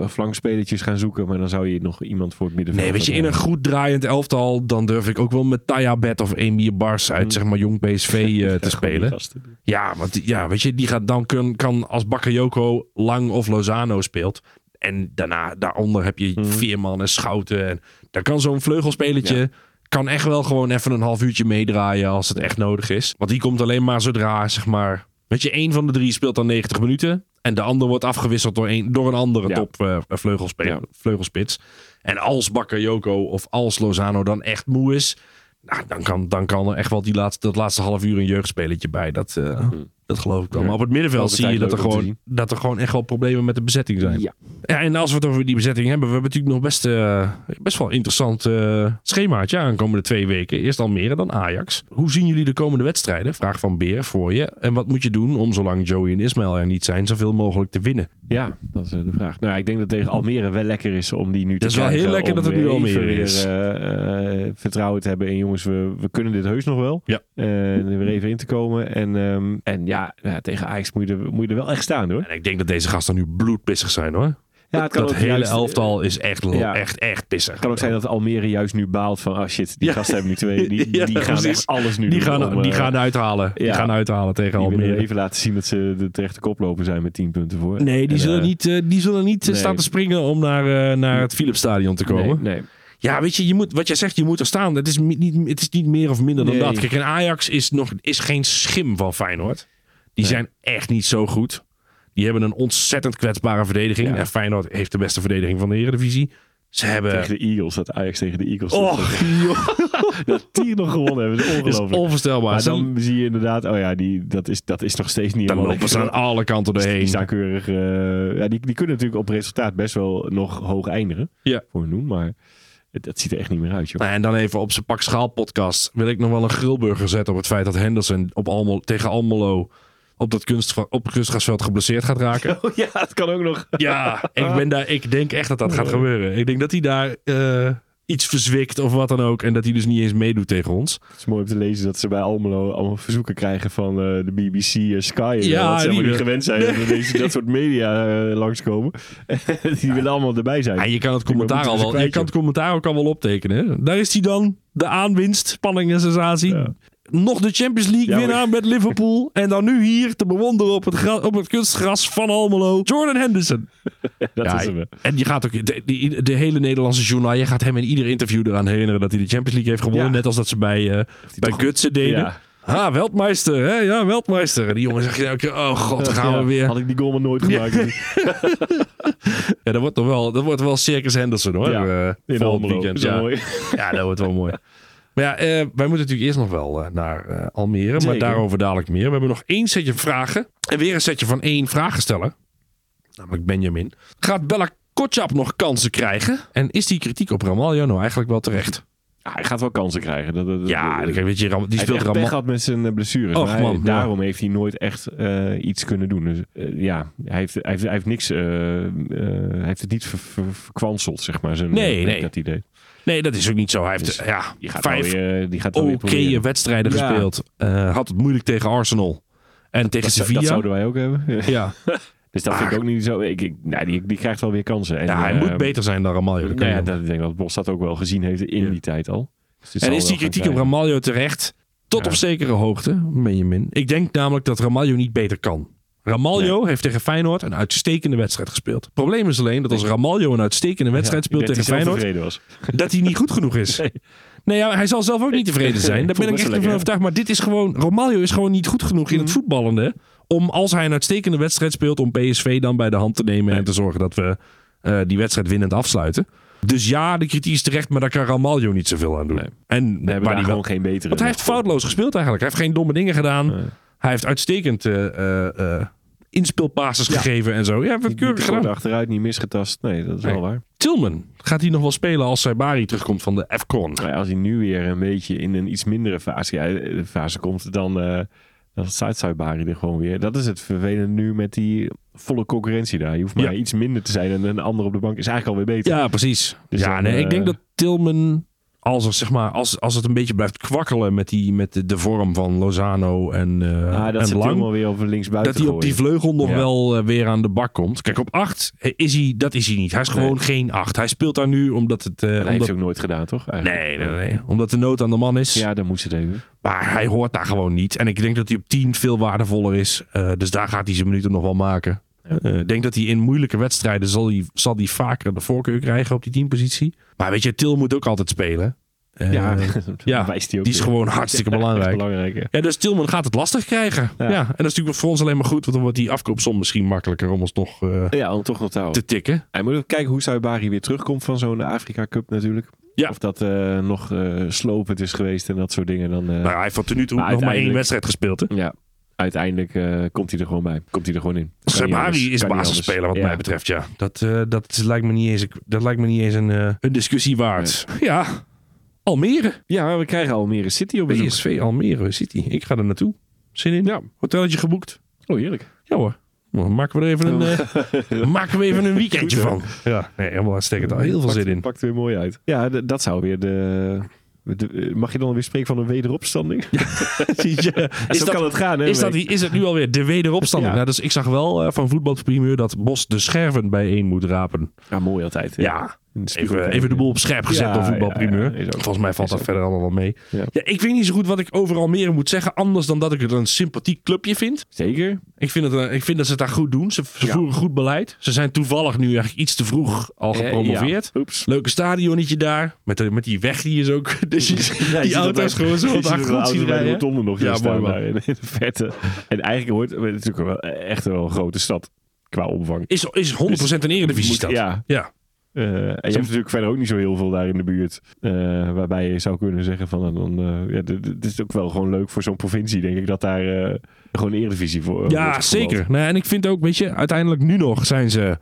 uh, flankspelertjes gaan zoeken, maar dan zou je nog iemand voor het middenveld... Nee, weet je, in een goed draaiend elftal, dan durf ik ook wel met Taya Bet of Emir Bars uit, Mm. zeg maar, jong PSV eh, te spelen. Ja, want ja, weet je, die gaat dan kun, kan als Bakayoko Lang of Lozano speelt. En daarna, daaronder heb je Mhm. Veerman en Schouten. En daar kan zo'n vleugelspelertje kan echt wel gewoon even een half uurtje meedraaien als het echt nodig is. Want die komt alleen maar zodra, zeg maar... Weet je, één van de drie speelt dan 90 minuten. En de ander wordt afgewisseld door een, door een andere Ja. top eh, vleugelspe- vleugelspits. En als Bakayoko of als Lozano dan echt moe is... Nou, dan, kan, dan kan er echt wel die laatste, dat laatste half uur een jeugdspelletje bij. Dat, eh, dat geloof ik wel. Ja. Maar op het middenveld zie je dat er, gewoon, dat er gewoon echt wel problemen met de bezetting zijn. Ja. Ja, en als we het over die bezetting hebben, we hebben natuurlijk nog best, eh, best wel een interessant eh, schemaatje aankomende twee weken. Eerst Almere, dan Ajax. Hoe zien jullie de komende wedstrijden? Vraag van Beer voor je. En wat moet je doen om, zolang Joey en Ismail er niet zijn, zoveel mogelijk te winnen? Ja, dat is eh, de vraag. Nou, ik denk dat tegen Almere wel lekker is om die nu te Dat is wel heel lekker dat het nu Almere weer, is. vertrouwen te hebben in jongens, we, we kunnen dit heus nog wel. Ja. Weer even in te komen. En, ehm, en ja, ja, tegen Ajax moet je, er, moet je er wel echt staan hoor. En ik denk dat deze gasten nu bloedpissig zijn hoor. Ja, het kan dat ook hele juist- elftal is echt, Ja. echt, echt pissig. Het kan ook zijn dat Almere juist nu baalt van, oh shit, die Ja. gasten hebben nu twee. Die, Ja, die gaan echt alles nu die doen gaan, om, die eh, gaan uithalen. Die gaan uithalen tegen die Almere. even laten zien dat ze de terechte koploper zijn met 10 punten voor. Nee, die En, zullen eh, niet, eh, die zullen niet eh, nee. staan te springen om naar, eh, naar het Philipsstadion te komen. Nee, nee. Ja, weet je, je moet, wat jij zegt, je moet er staan. Het is niet, het is niet meer of minder dan Nee. dat. Kijk, en Ajax is, nog, is geen schim van Feyenoord. Die zijn echt niet zo goed. Die hebben een ontzettend kwetsbare verdediging. Ja. En Feyenoord heeft de beste verdediging van de Eredivisie. Ze hebben... Tegen de Eagles, dat Ajax tegen de Eagles. Joh. dat die nog gewonnen hebben, is Dat is ongelooflijk. onvoorstelbaar. Maar dan zie je inderdaad, oh ja, die, dat, is, dat is nog steeds niet dan helemaal lopen ze aan alle kanten Die doorheen. staan keurig. eh, ja, die, die kunnen natuurlijk op resultaat best wel nog hoog eindigen. Ja. Voor hun doen, maar dat ziet er echt niet meer uit, joh. Nou, en dan even op zijn pak schaal podcast wil ik nog wel een grillburger zetten op het feit dat Henderson op Almelo, tegen Almelo op dat kunst, op kunstgrasveld geblesseerd gaat raken. Oh ja, het kan ook nog. Ja, ik, ben daar, ik denk echt dat dat gaat gebeuren. Ik denk dat hij daar eh, iets verzwikt of wat dan ook. En dat hij dus niet eens meedoet tegen ons. Het is mooi om te lezen dat ze bij Almelo allemaal verzoeken krijgen van eh, de BBC en Sky. En Ja, dat ze helemaal niet gewend zijn dat er deze, dat soort media eh, langskomen. die willen allemaal erbij zijn. En je kan het commentaar, al wel, je kan het commentaar ook al wel optekenen. Daar is hij dan. De aanwinst, spanning en sensatie. Ja. Nog de Champions League winnaar met Liverpool. En dan nu hier te bewonderen op het, op het kunstgras van Almelo. Jordan Henderson. dat Ja, is hem. en je gaat ook de, hele Nederlandse journal, je gaat hem in ieder interview eraan herinneren dat hij de Champions League heeft gewonnen. Ja. Net als dat ze bij, eh bij Gutsen deden. Ja. Ah, Weltmeister, hè? Ja, Weltmeister. En die jongen zegt elke keer, oh god, dan gaan Ja, we weer. Had ik die goal maar nooit gemaakt. Ja, dat wordt toch wel, dat wordt wel Circus Henderson hoor. Ja, eh, In volgend weekend. Ja. mooi. ja, dat wordt wel mooi. Maar ja, eh, wij moeten natuurlijk eerst nog wel eh, naar eh, Almere. Maar daarover dadelijk meer. We hebben nog één setje vragen. En weer een setje van één vragensteller. Namelijk Benjamin. Gaat Bella Kotschap nog kansen krijgen? En is die kritiek op Ramaljo nou eigenlijk wel terecht? Ja, hij gaat wel kansen krijgen. Dat, dat, Ja, kijk, weet je, Ram- die speelt Ramal... met zijn blessures. Och, hij- ja. daarom heeft hij nooit echt iets kunnen doen. Dus ja, hij heeft, hij heeft, hij heeft niks. hij heeft het niet ver, ver- verkwanseld, zeg maar. Zijn, Nee, nee. Dat idee. Nee, dat is ook niet zo. Hij heeft Dus ja, Die gaat vijf weer, die gaat wel weer oké wedstrijden Ja. gespeeld. Eh, had het moeilijk tegen Arsenal. En tegen Dat, Sevilla. dat zouden wij ook hebben. Ja, Dus dat vind ik ook niet zo. Ik, ik, nou, die, die krijgt wel weer kansen. En, ja hij eh, moet beter zijn dan Ramaljo. Dat Nou ja, dat, ik denk dat Bos dat ook wel gezien heeft in Ja. die tijd al. Dus En is die kritiek op. Ramaljo terecht? Tot op zekere hoogte, Benjamin. Ik denk namelijk dat Ramaljo niet beter kan. Ramaljo heeft tegen Feyenoord een uitstekende wedstrijd gespeeld. Het probleem is alleen dat als Ramaljo een uitstekende wedstrijd speelt tegen Feyenoord, was. dat hij niet goed genoeg is. Nee, Nee. ja, hij zal zelf ook niet tevreden zijn. Daar ben ik echt van overtuigd. Maar dit is gewoon, Romaglio is gewoon niet goed genoeg in het Mhm. voetballende. Om als hij een uitstekende wedstrijd speelt, om PSV dan bij de hand te nemen en te zorgen dat we eh, die wedstrijd winnend afsluiten. Dus ja, de kritiek is terecht, maar daar kan Ramaljo niet zoveel aan doen. Nee. En We hebben daar wel, gewoon geen betere. want hij heeft foutloos gespeeld eigenlijk. Hij heeft geen domme dingen gedaan. Nee. Hij heeft uitstekend eh eh, inspeelpasses Ja. gegeven en zo. Ja, Niet, keurig gedaan. achteruit, niet misgetast. Nee, dat is Nee. wel waar. Tilman, gaat hij nog wel spelen als Saibari terugkomt van de AFCON? Maar ja, als hij nu weer een beetje in een iets mindere fase, ja, eh, fase komt, dan, eh dan staat Zuidbari er gewoon weer. Dat is het vervelende nu met die volle concurrentie daar. Je hoeft maar Ja. iets minder te zijn en een ander op de bank is eigenlijk alweer beter. Ja, precies. Dus ja, dan, nee, ik eh, denk dat Tilman, als, er, zeg maar, als, als het een beetje blijft kwakkelen met, die, met de, de vorm van Lozano en, eh Ah, dat en ze Lang, helemaal weer over linksbuiten dat hij op die vleugel nog Ja. wel eh, weer aan de bak komt. Kijk, op 8 is hij, dat is hij niet. Hij is gewoon geen 8. Hij speelt daar nu omdat het... eh, Dat heeft hij ook nooit gedaan, toch? Eigenlijk. nee, nee, nee. Omdat de nood aan de man is. Ja, dan moest het even. Maar hij hoort daar gewoon niet. En ik denk dat hij op 10 veel waardevoller is. Eh, dus daar gaat hij zijn minuten nog wel maken. Eh, Ik denk dat hij in moeilijke wedstrijden zal hij, zal hij vaker de voorkeur krijgen op die teampositie. Maar weet je, Til moet ook altijd spelen. Eh, Ja, ja, wijst hij ook die is gewoon hartstikke belangrijk. Belangrijk, ja. Ja, dus Tilman gaat het lastig krijgen. Ja. Ja. en dat is natuurlijk voor ons alleen maar goed, want dan wordt die afkoopsom misschien makkelijker om ons nog eh, Ja, om toch nog te houden. te tikken. Hij moet even kijken hoe Saibari weer terugkomt van zo'n Afrika Cup natuurlijk. Ja. Of dat eh, nog eh, slopend is geweest en dat soort dingen. Dan, eh, Nou, hij heeft tot nu toe Maar nog maar één wedstrijd gespeeld. Hè? ja, uiteindelijk eh, komt hij er gewoon bij. Komt hij er gewoon in. Sabari is basisspeler wat mij betreft, ja. Dat, eh, dat, lijkt me niet eens, dat lijkt me niet eens een, eh, een discussie waard. Ja, Almere. Ja, we krijgen Almere City op bezoek. PSV Almere City. Ik ga er naartoe. Zin in? Ja. Hotelletje geboekt. Oh, heerlijk. Ja hoor. Dan maken we er even een, eh, maken we even een weekendje Goed, van. Ja, nee, helemaal uitstekend. Al heel veel Pakt- zin in. Pakt er weer mooi uit. Ja, dat zou weer de... de- mag je dan weer spreken van een wederopstanding? Ja, Is zo kan het gaan, hè? Is, dat, is het nu alweer de wederopstanding? Ja. Nou, dus ik zag wel eh, van voetbalprimeur dat Bos de scherven bijeen moet rapen. Ja, mooi altijd. Ja, Even, even de boel op scherp gezet Ja, door voetbalprimeur. ja, Volgens mij valt dat verder allemaal wel mee. Ja. Ja. ik weet niet zo goed wat ik over Almere moet zeggen. Anders dan dat ik het een sympathiek clubje vind. Zeker. Ik vind, het, ik vind dat ze het daar goed doen. Ze, ze Ja. voeren goed beleid. Ze zijn toevallig nu eigenlijk iets te vroeg al gepromoveerd. Eh, Ja. Oeps. Leuke stadionnetje daar. Met, de, met die weg die is ook. Dus je- Ja, je die auto's gewoon zo op de achtergrond zien de rijden. rotonde nog Ja, staan daar in, in de verte. En eigenlijk hoort het natuurlijk wel echt wel een grote stad qua omvang. Is, is 100% een eredivisiestad. Moet- Ja. ja. Eh, en je hebt natuurlijk verder ook niet zo heel veel daar in de buurt. eh, waarbij je zou kunnen zeggen van... Dan, eh, ja, is ook wel gewoon leuk voor zo'n provincie, denk ik. Dat daar gewoon een eredivisie voor Ja, zeker. Nou, en ik vind ook, weet je, uiteindelijk nu nog zijn ze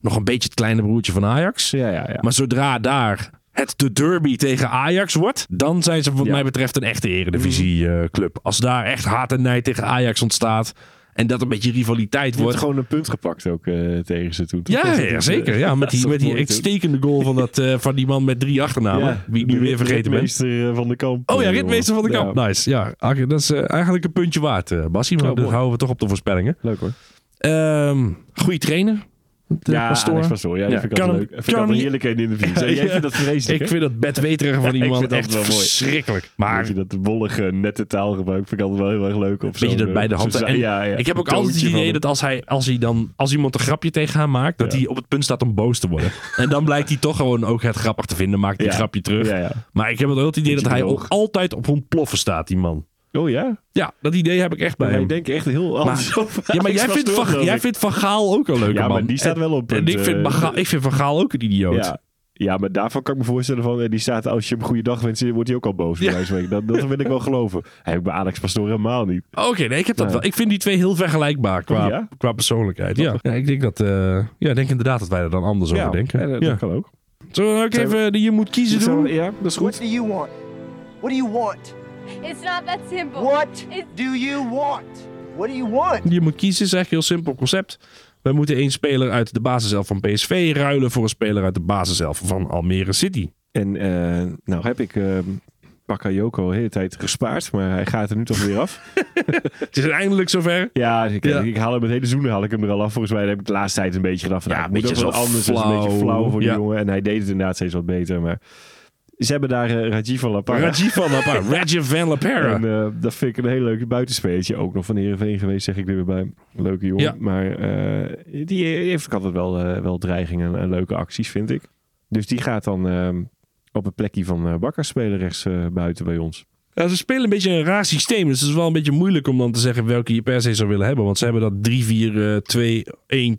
nog een beetje het kleine broertje van Ajax. Ja, ja, ja. Maar zodra daar het de derby tegen Ajax wordt, dan zijn ze wat Ja. mij betreft een echte eredivisieclub. Als daar echt haat en nijd tegen Ajax ontstaat en dat een beetje rivaliteit je hebt wordt. gewoon een punt gepakt ook eh, tegen ze toe. toch? Ja, is, ja, eh, zeker. Ja, met die, met die uitstekende goal van, dat, eh, van die man met drie achternamen. Ja, wie ik nu weer vergeten ben. ritmeester, van de kamp. Oh ja, ritmeester van de kamp. Ja, Nice. Ja, dat is eigenlijk een puntje waard, Bassie. Maar dat mooi. houden we toch op de voorspellingen. Leuk hoor. Ehm goeie trainer. De ja, pastoor. Alex Pastoor. Ja, die Ja, vind ik kan altijd leuk. Vind ik kan altijd hem- heerlijk in de. Ja, Jij vindt dat vreselijk, Ik hè? vind dat bedweterige van die Ik man vind dat echt wel mooi. verschrikkelijk. Maar je, dat wollige, nette taalgebruik vind ik altijd wel heel erg leuk. Op Beetje dat eh, bij de hand. En ja, ja. Ik heb ook altijd het idee dat als, hij, als, hij dan, als iemand een grapje tegen hem maakt, dat Ja. hij op het punt staat om boos te worden. en dan blijkt hij toch gewoon ook het grappig te vinden, maakt hij Ja. een grapje terug. Ja, ja. Maar ik heb het ook het idee dat hij ook altijd op ontploffen staat, die man. Oh ja? Ja, dat idee heb ik echt bij Hij hem. denkt echt heel anders over Ja, maar jij vindt, van, jij ik. vindt Van Gaal ook een leuke Ja, man. maar die staat En- wel op En punt, ik vind, eh, Van Gaal, ik vind Van Gaal ook een idioot. Ja. ja, maar daarvan kan ik me voorstellen van... eh, Die staat, als je hem een goede dag wenst, wordt hij ook al boos. bij Ja. wijze van spreken. Dat, dat wil ik wel geloven. Hij heb bij Alex Pastoor helemaal niet. Oké, nee, ik heb dat Ja. wel. Ik vind die twee heel vergelijkbaar qua, Oh, ja? qua persoonlijkheid. Ja. ja, ik denk dat, eh, ja, ik denk inderdaad dat wij er dan anders over denken. ja, dat, kan ook. Zullen we dan ook even de je moet kiezen doen? Ja, dat is What goed. do you want? What do you want? It's not that simple. What It's do you want? What do you want? Je moet kiezen, is echt een heel simpel concept. We moeten één speler uit de basiself van PSV ruilen voor een speler uit de basiself van Almere City. En eh, nou heb ik... eh Bakayoko de hele tijd gespaard, maar hij gaat er nu toch weer af. Het is eindelijk zover. Ja, ik, Ja. ik haal hem het hele seizoen haal ik hem er al af. Volgens mij heb ik de laatste tijd een beetje gedacht van, Ja, een beetje wat zo anders. Het is een beetje flauw. flauw voor die Ja. jongen. En hij deed het inderdaad steeds wat beter. Maar ze hebben daar eh, Rajiv van La Parra. Rajiv van La Parra. Rajiv van. En eh, dat vind ik een hele leuke buitenspeeltje. Ook nog van Heerenveen geweest, zeg ik er weer bij. Leuke jongen. Ja. Maar eh, die heeft ook altijd wel, wel dreigingen en leuke acties, vind ik. Dus die gaat dan eh, op het plekje van Bakker spelen rechts buiten bij ons. Ja, ze spelen een beetje een raar systeem. Dus het is wel een beetje moeilijk om dan te zeggen welke je per se zou willen hebben. Want ze hebben dat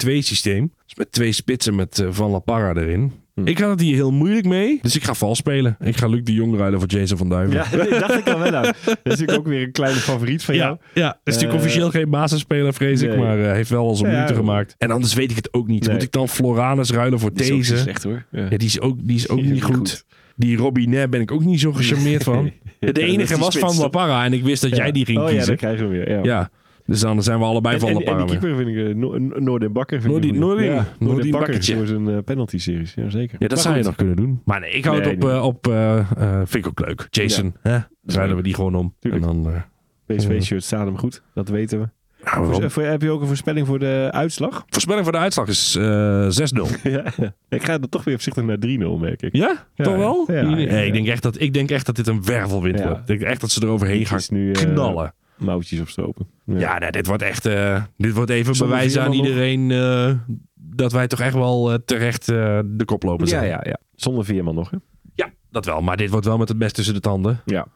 3-4-2-1-2 systeem. Dus met twee spitsen met Van La Parra erin. Hm. Ik had het hier heel moeilijk mee. Dus ik ga vals spelen. Ik ga Luc de Jong ruilen voor Jason van Duiven. Ja, nee, dacht ik al wel aan. Dat is natuurlijk ook weer een kleine favoriet van jou. Ja, ja. is natuurlijk Eh, officieel geen basisspeler, vrees ik. Maar eh, heeft wel al zijn Ja, minuten ja. gemaakt. En anders weet ik het ook niet. Nee. Moet ik dan Floranus ruilen voor Die is deze? niet slecht hoor. Ja. Ja, die is ook, die is ook is niet goed. goed. Die Robinet ben ik ook niet zo gecharmeerd van. De Ja, dat is enige was spits, van? Parra. En ik wist dat jij die ging oh, ja, kiezen. dan krijgen we weer. Ja. Ja, dus dan zijn we allebei En, van en, La en Parra. die keeper vind ik uh, no Noordin Bakker. Vind Noordin- ik. Noordin. Ja, Noordin Noordin Bakker Bakkertje. voor zijn uh, penalty series. Ja, zeker. Ja, dat Maar zou je nog kunnen doen. Maar nee, ik hou Nee, het op, eh, op eh, eh, vind ik ook leuk. Jason, hè? Ruilen we die gewoon om. Tuurlijk. En dan, eh, PSV-shirt staat hem goed. Dat weten we. ja, waarom? Voor- voor- heb je ook een voorspelling voor de uitslag? Voorspelling voor de uitslag is eh 6-0. ja. Ik ga er toch weer voorzichtig naar 3-0, merk ik. Ja? Ja, Toch wel? ja, ja, Nee, ja. Ik, denk echt dat, ik denk echt dat dit een wervelwind Ja. wordt. Ik denk echt dat ze eroverheen Het gaan nu, eh, knallen. Mouwtjes opstropen. Ja, nee, dit wordt echt. eh, dit wordt even bewijzen aan iedereen eh, dat wij toch echt wel eh, terecht de koploper ja, zijn. ja, ja. Zonder Veerman nog, hè? dat wel. Maar dit wordt wel met het best tussen de tanden. Ja.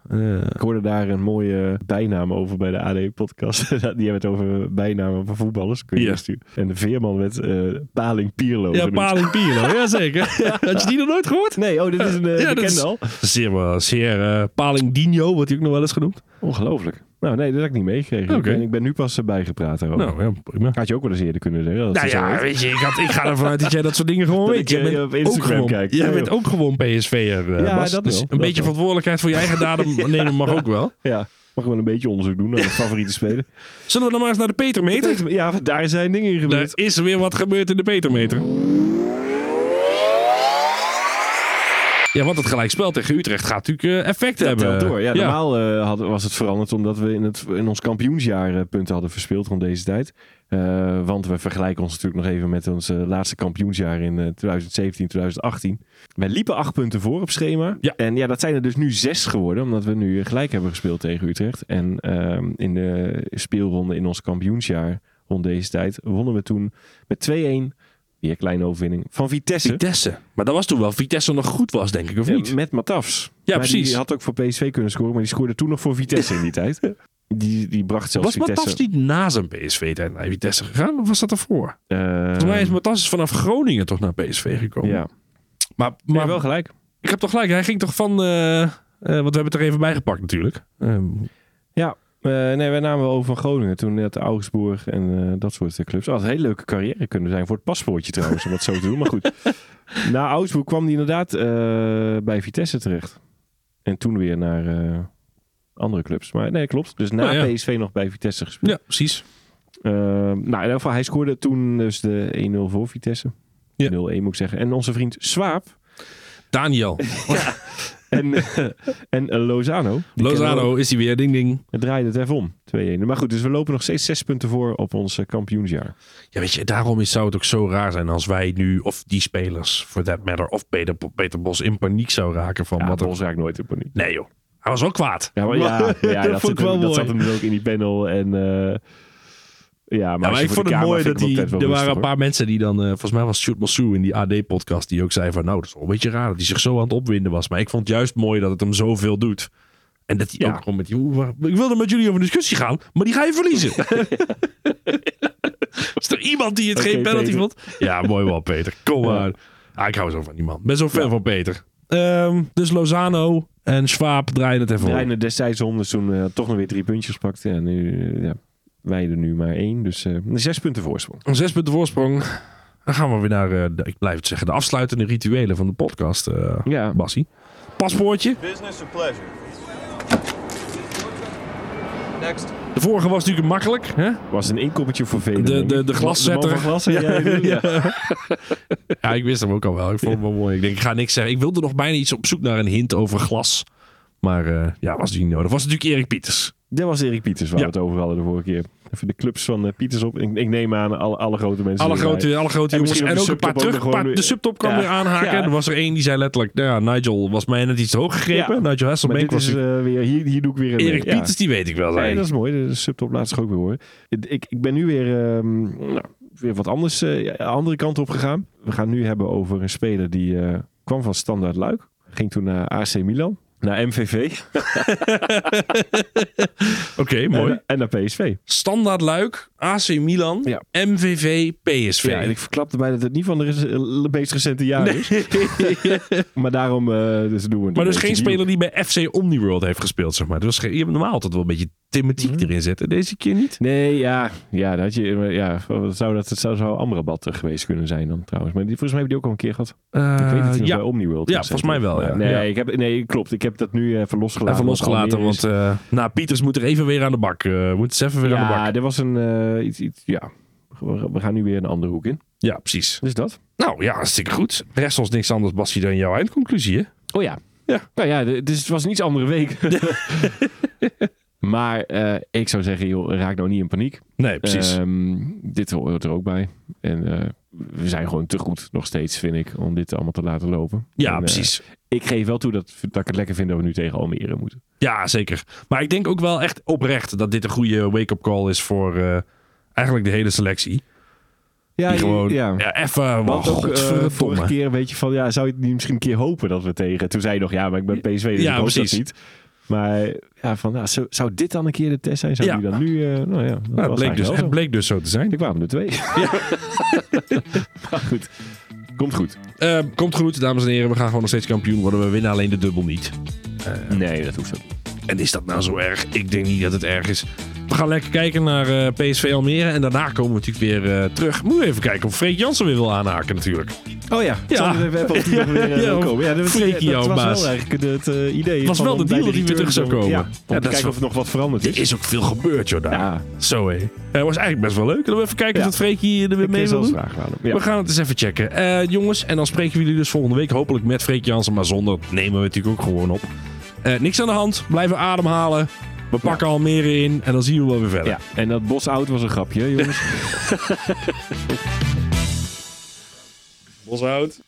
Ik hoorde daar een mooie bijnaam over bij de AD-podcast. Die hebben het over bijnamen van voetballers. Kun je Ja. En de veerman werd eh, Paling Pierlo ja, genoemd. Paling Pierlo. Ja, zeker. Had je die nog nooit gehoord? Nee, oh, dit is een Ja, bekende al. Zeer, zeer Paling Dino wordt hij ook nog wel eens genoemd. Ongelooflijk. Nou, nee, dat heb ik niet meegekregen. Oké. Ik, ben, ik ben nu pas bijgepraat daarover. Nou, ja, prima. Had je ook wel eens eerder kunnen zeggen. Nou ja, weet je, ik, had, ik ga ervan uit dat jij dat soort dingen gewoon weet. Jij eh, bent op Instagram ook gewoon, kijk. Jij Ja, bent ook gewoon PSV'er, eh Ja, Bas. dat dus wel, een dat beetje wel. verantwoordelijkheid voor je eigen daden nemen mag ook wel. Ja, mag wel een beetje onderzoek doen naar de favoriete speler. Zullen we dan maar eens naar de Petermeter? Ja, daar zijn dingen in Er gebeurd. is weer wat gebeurd in de Petermeter. Ja, want het gelijkspel tegen Utrecht gaat natuurlijk eh, effect Dat hebben. door. Ja, normaal eh, had, was het veranderd omdat we in, het, in ons kampioensjaar eh, punten hadden verspeeld rond deze tijd. Want we vergelijken ons natuurlijk nog even met ons laatste kampioensjaar in eh, 2017, 2018. Wij liepen acht punten voor op schema. Ja. En ja, dat zijn er dus nu zes geworden, omdat we nu gelijk hebben gespeeld tegen Utrecht. En ehm, in de speelronde in ons kampioensjaar rond deze tijd wonnen we toen met 2-1. Een kleine overwinning van Vitesse. Vitesse. Maar dat was toen wel Vitesse nog goed was, denk ik, of Ja, niet? met Matafs. Ja, Maar precies. Die had ook voor PSV kunnen scoren, maar die scoorde toen nog voor Vitesse in die tijd. Die, die bracht zelfs Was Vitesse. Matas niet na zijn PSV-tijd naar Vitesse gegaan? Of was dat ervoor? Eh, Volgens mij is Matas vanaf Groningen toch naar PSV gekomen. Ja, Maar, maar wel gelijk. ik heb toch gelijk. Hij ging toch van... eh, want we hebben het er even bij gepakt natuurlijk. Ehm, Ja, nee, wij namen wel over van Groningen. Toen net Augsburg en eh, dat soort eh, clubs. Had een hele leuke carrière kunnen zijn voor het paspoortje trouwens, om het zo te doen. Maar goed, na Augsburg kwam hij inderdaad eh, bij Vitesse terecht. En toen weer naar eh, andere clubs. Maar nee, klopt. Dus na Nou ja. PSV nog bij Vitesse gespeeld. ja, precies. Eh, nou, in ieder geval, hij scoorde toen dus de 1-0 voor Vitesse. Ja. 0-1 moet ik zeggen. En onze vriend Swaap Daniel. en, en eh, Lozano. Lozano ook. is hij weer. Ding, ding. Het draaide het even om. 2-1. Maar goed, dus we lopen nog steeds zes punten voor op ons eh, kampioensjaar. Ja, weet je, daarom is, zou het ook zo raar zijn als wij nu, of die spelers, for that matter, of Peter, Peter Bos in paniek zou raken van Ja, wat er... Bos raakt nooit in paniek. Nee joh, hij was wel kwaad. Ja, maar ja, ja, dat dat, vond ik wel hem- dat mooi. zat hem dus ook in die panel. En eh, ja, maar, Ja, ik vond het mooi dat die, er waren een paar mensen die dan, eh, volgens mij was Sjoerd Massou in die AD-podcast, die ook zei van, nou, dat is wel een beetje raar dat hij zich zo aan het opwinden was. Maar ik vond het juist mooi dat het hem zoveel doet. En dat hij Ja. ook gewoon met die, "Oeh, ik wilde met jullie over een discussie gaan, maar die ga je verliezen. is er iemand die het geen penalty Peter. vond? Ja, mooi wel, Peter. Kom Ja. maar. Ah, ik hou zo van die man. Ben zo fan van Peter. Ehm, dus Lozano en Schwab draaien het even om. Reine destijds om, dus toen eh, toch nog weer drie puntjes pakte. En nu, eh, ja, wij er nu maar één. Dus eh, zes punten voorsprong. Een zes punten voorsprong. Dan gaan we weer naar, eh, de, ik blijf het zeggen, de afsluitende rituelen van de podcast, eh Ja, Bassie. Paspoortje. Business or pleasure? Next. De vorige was natuurlijk makkelijk. Hè? was een inkoppertje voor velen. De- de- de glaszetter. De ja. Ja, ik wist hem ook al wel. Ik vond hem wel mooi. Ik denk, ik ga niks zeggen. Ik wilde nog bijna iets op zoek naar een hint over glas. Maar eh, ja, was die niet nodig. Was natuurlijk Erik Pieters. Dat was Erik Pieters waar Ja. we het over hadden de vorige keer. Even de clubs van eh, Pieters op. Ik, ik neem aan alle, alle grote mensen. Alle grote, alle grote En jongens. En ook een paar ook terug. paar- de subtop kwam Ja. weer aanhaken. Ja. Er was er één die zei letterlijk, nou ja, Nigel was mij net iets te hoog gegrepen. Ja. Nigel Hasselbank was is eh, weer, hier, hier doe ik weer een Erik. Pieters, die weet ik wel. Nee, dat is mooi. De subtop laat zich ook weer horen. Ik, ik ben nu weer, ehm, nou, weer wat anders, ja, andere kant op gegaan. We gaan nu hebben over een speler die kwam van Standaard Luik. Ging toen naar AC Milan. Naar MVV. Oké, mooi. En, en naar PSV. Standaard Luik, AC Milan, Ja. MVV, PSV. Ja, en ik verklapte bij dat het niet van de, meest recente jaren is. maar daarom eh, dus doen we het Maar een dus geen speler die bij FC Omniworld heeft gespeeld, zeg maar. Dus geen, je hebt normaal altijd wel een beetje thematiek Mhm. erin zetten. Deze keer niet. Nee, ja, ja, dat je, ja, zou dat het zou, zou Amrabat geweest kunnen zijn dan trouwens. Maar die, volgens mij heb je die ook al een keer gehad. ik weet het niet ja, bij Omniworld. Ja, volgens mij wel, ja. Nee, Ja. Ik heb, nee, klopt. Ik heb dat nu even losgelaten. even losgelaten, want eh nou, Pieters moet er even weer aan de bak. eh moet eens even weer aan de ja, bak. er was een eh, iets, iets, ja. We gaan nu weer een andere hoek in. Ja, precies. Dus dat. Nou ja, hartstikke goed. Rest ons niks anders, Basje, dan jouw eindconclusie, hè? Oh ja. Ja. Nou ja, dus het was een iets andere week. maar eh, ik zou zeggen, joh, raak nou niet in paniek. Nee, precies. Ehm, dit hoort er ook bij. En eh, we zijn gewoon te goed nog steeds, vind ik, om dit allemaal te laten lopen. ja, En, eh, precies. ik geef wel toe dat, dat ik het lekker vind dat we nu tegen Almere moeten. Ja, zeker. Maar ik denk ook wel echt oprecht dat dit een goede wake-up call is voor eigenlijk de hele selectie. Ja, die gewoon, ja. ja, even, Want ook godverdomme. vorige keer een beetje van, ja, zou je misschien een keer hopen dat we tegen... Toen zei je nog, ja, maar ik ben PSV, dus Ja, ik hoop precies. dat niet. Maar ja, van, ja, zou, zou dit dan een keer de test zijn? Zou die dan nu... eh, nou ja, dat Nou, het, bleek dus, het bleek dus zo te zijn. Er kwamen er twee. maar goed, komt goed. Eh, komt goed, dames en heren. We gaan gewoon nog steeds kampioen worden. We winnen alleen de dubbel niet. Nee, dat hoeft zo. En is dat nou zo erg? Ik denk niet dat het erg is. We gaan lekker kijken naar eh, PSV Almere. En daarna komen we natuurlijk weer eh, terug. Moet even kijken of Freek Jansen weer wil aanhaken natuurlijk. Oh ja, Ja. ja. we hebben die nog weer eh, Ja, komen. Ja, dat, Freekie, dat jouw was wel eigenlijk het idee. Het was wel de deal dat hij weer terug zou zo- komen. Ja, Ja, om dat te is kijken wel- of er nog wat veranderd Er is. is ook veel gebeurd, joh, daar. Ja. Zo, hé. Het was eigenlijk best wel leuk. Zullen we even kijken Ja. of dat Freekie er weer Ik mee wil doen? We gaan het eens even checken. Eh, jongens, en dan spreken we jullie dus volgende week. Hopelijk met Freek Jansen, maar zonder nemen we natuurlijk ook gewoon op. Eh, niks aan de hand. Blijven ademhalen. We pakken Almere in en dan zien we wel weer verder. Ja, en dat bos oud was een grapje, jongens. Boshout.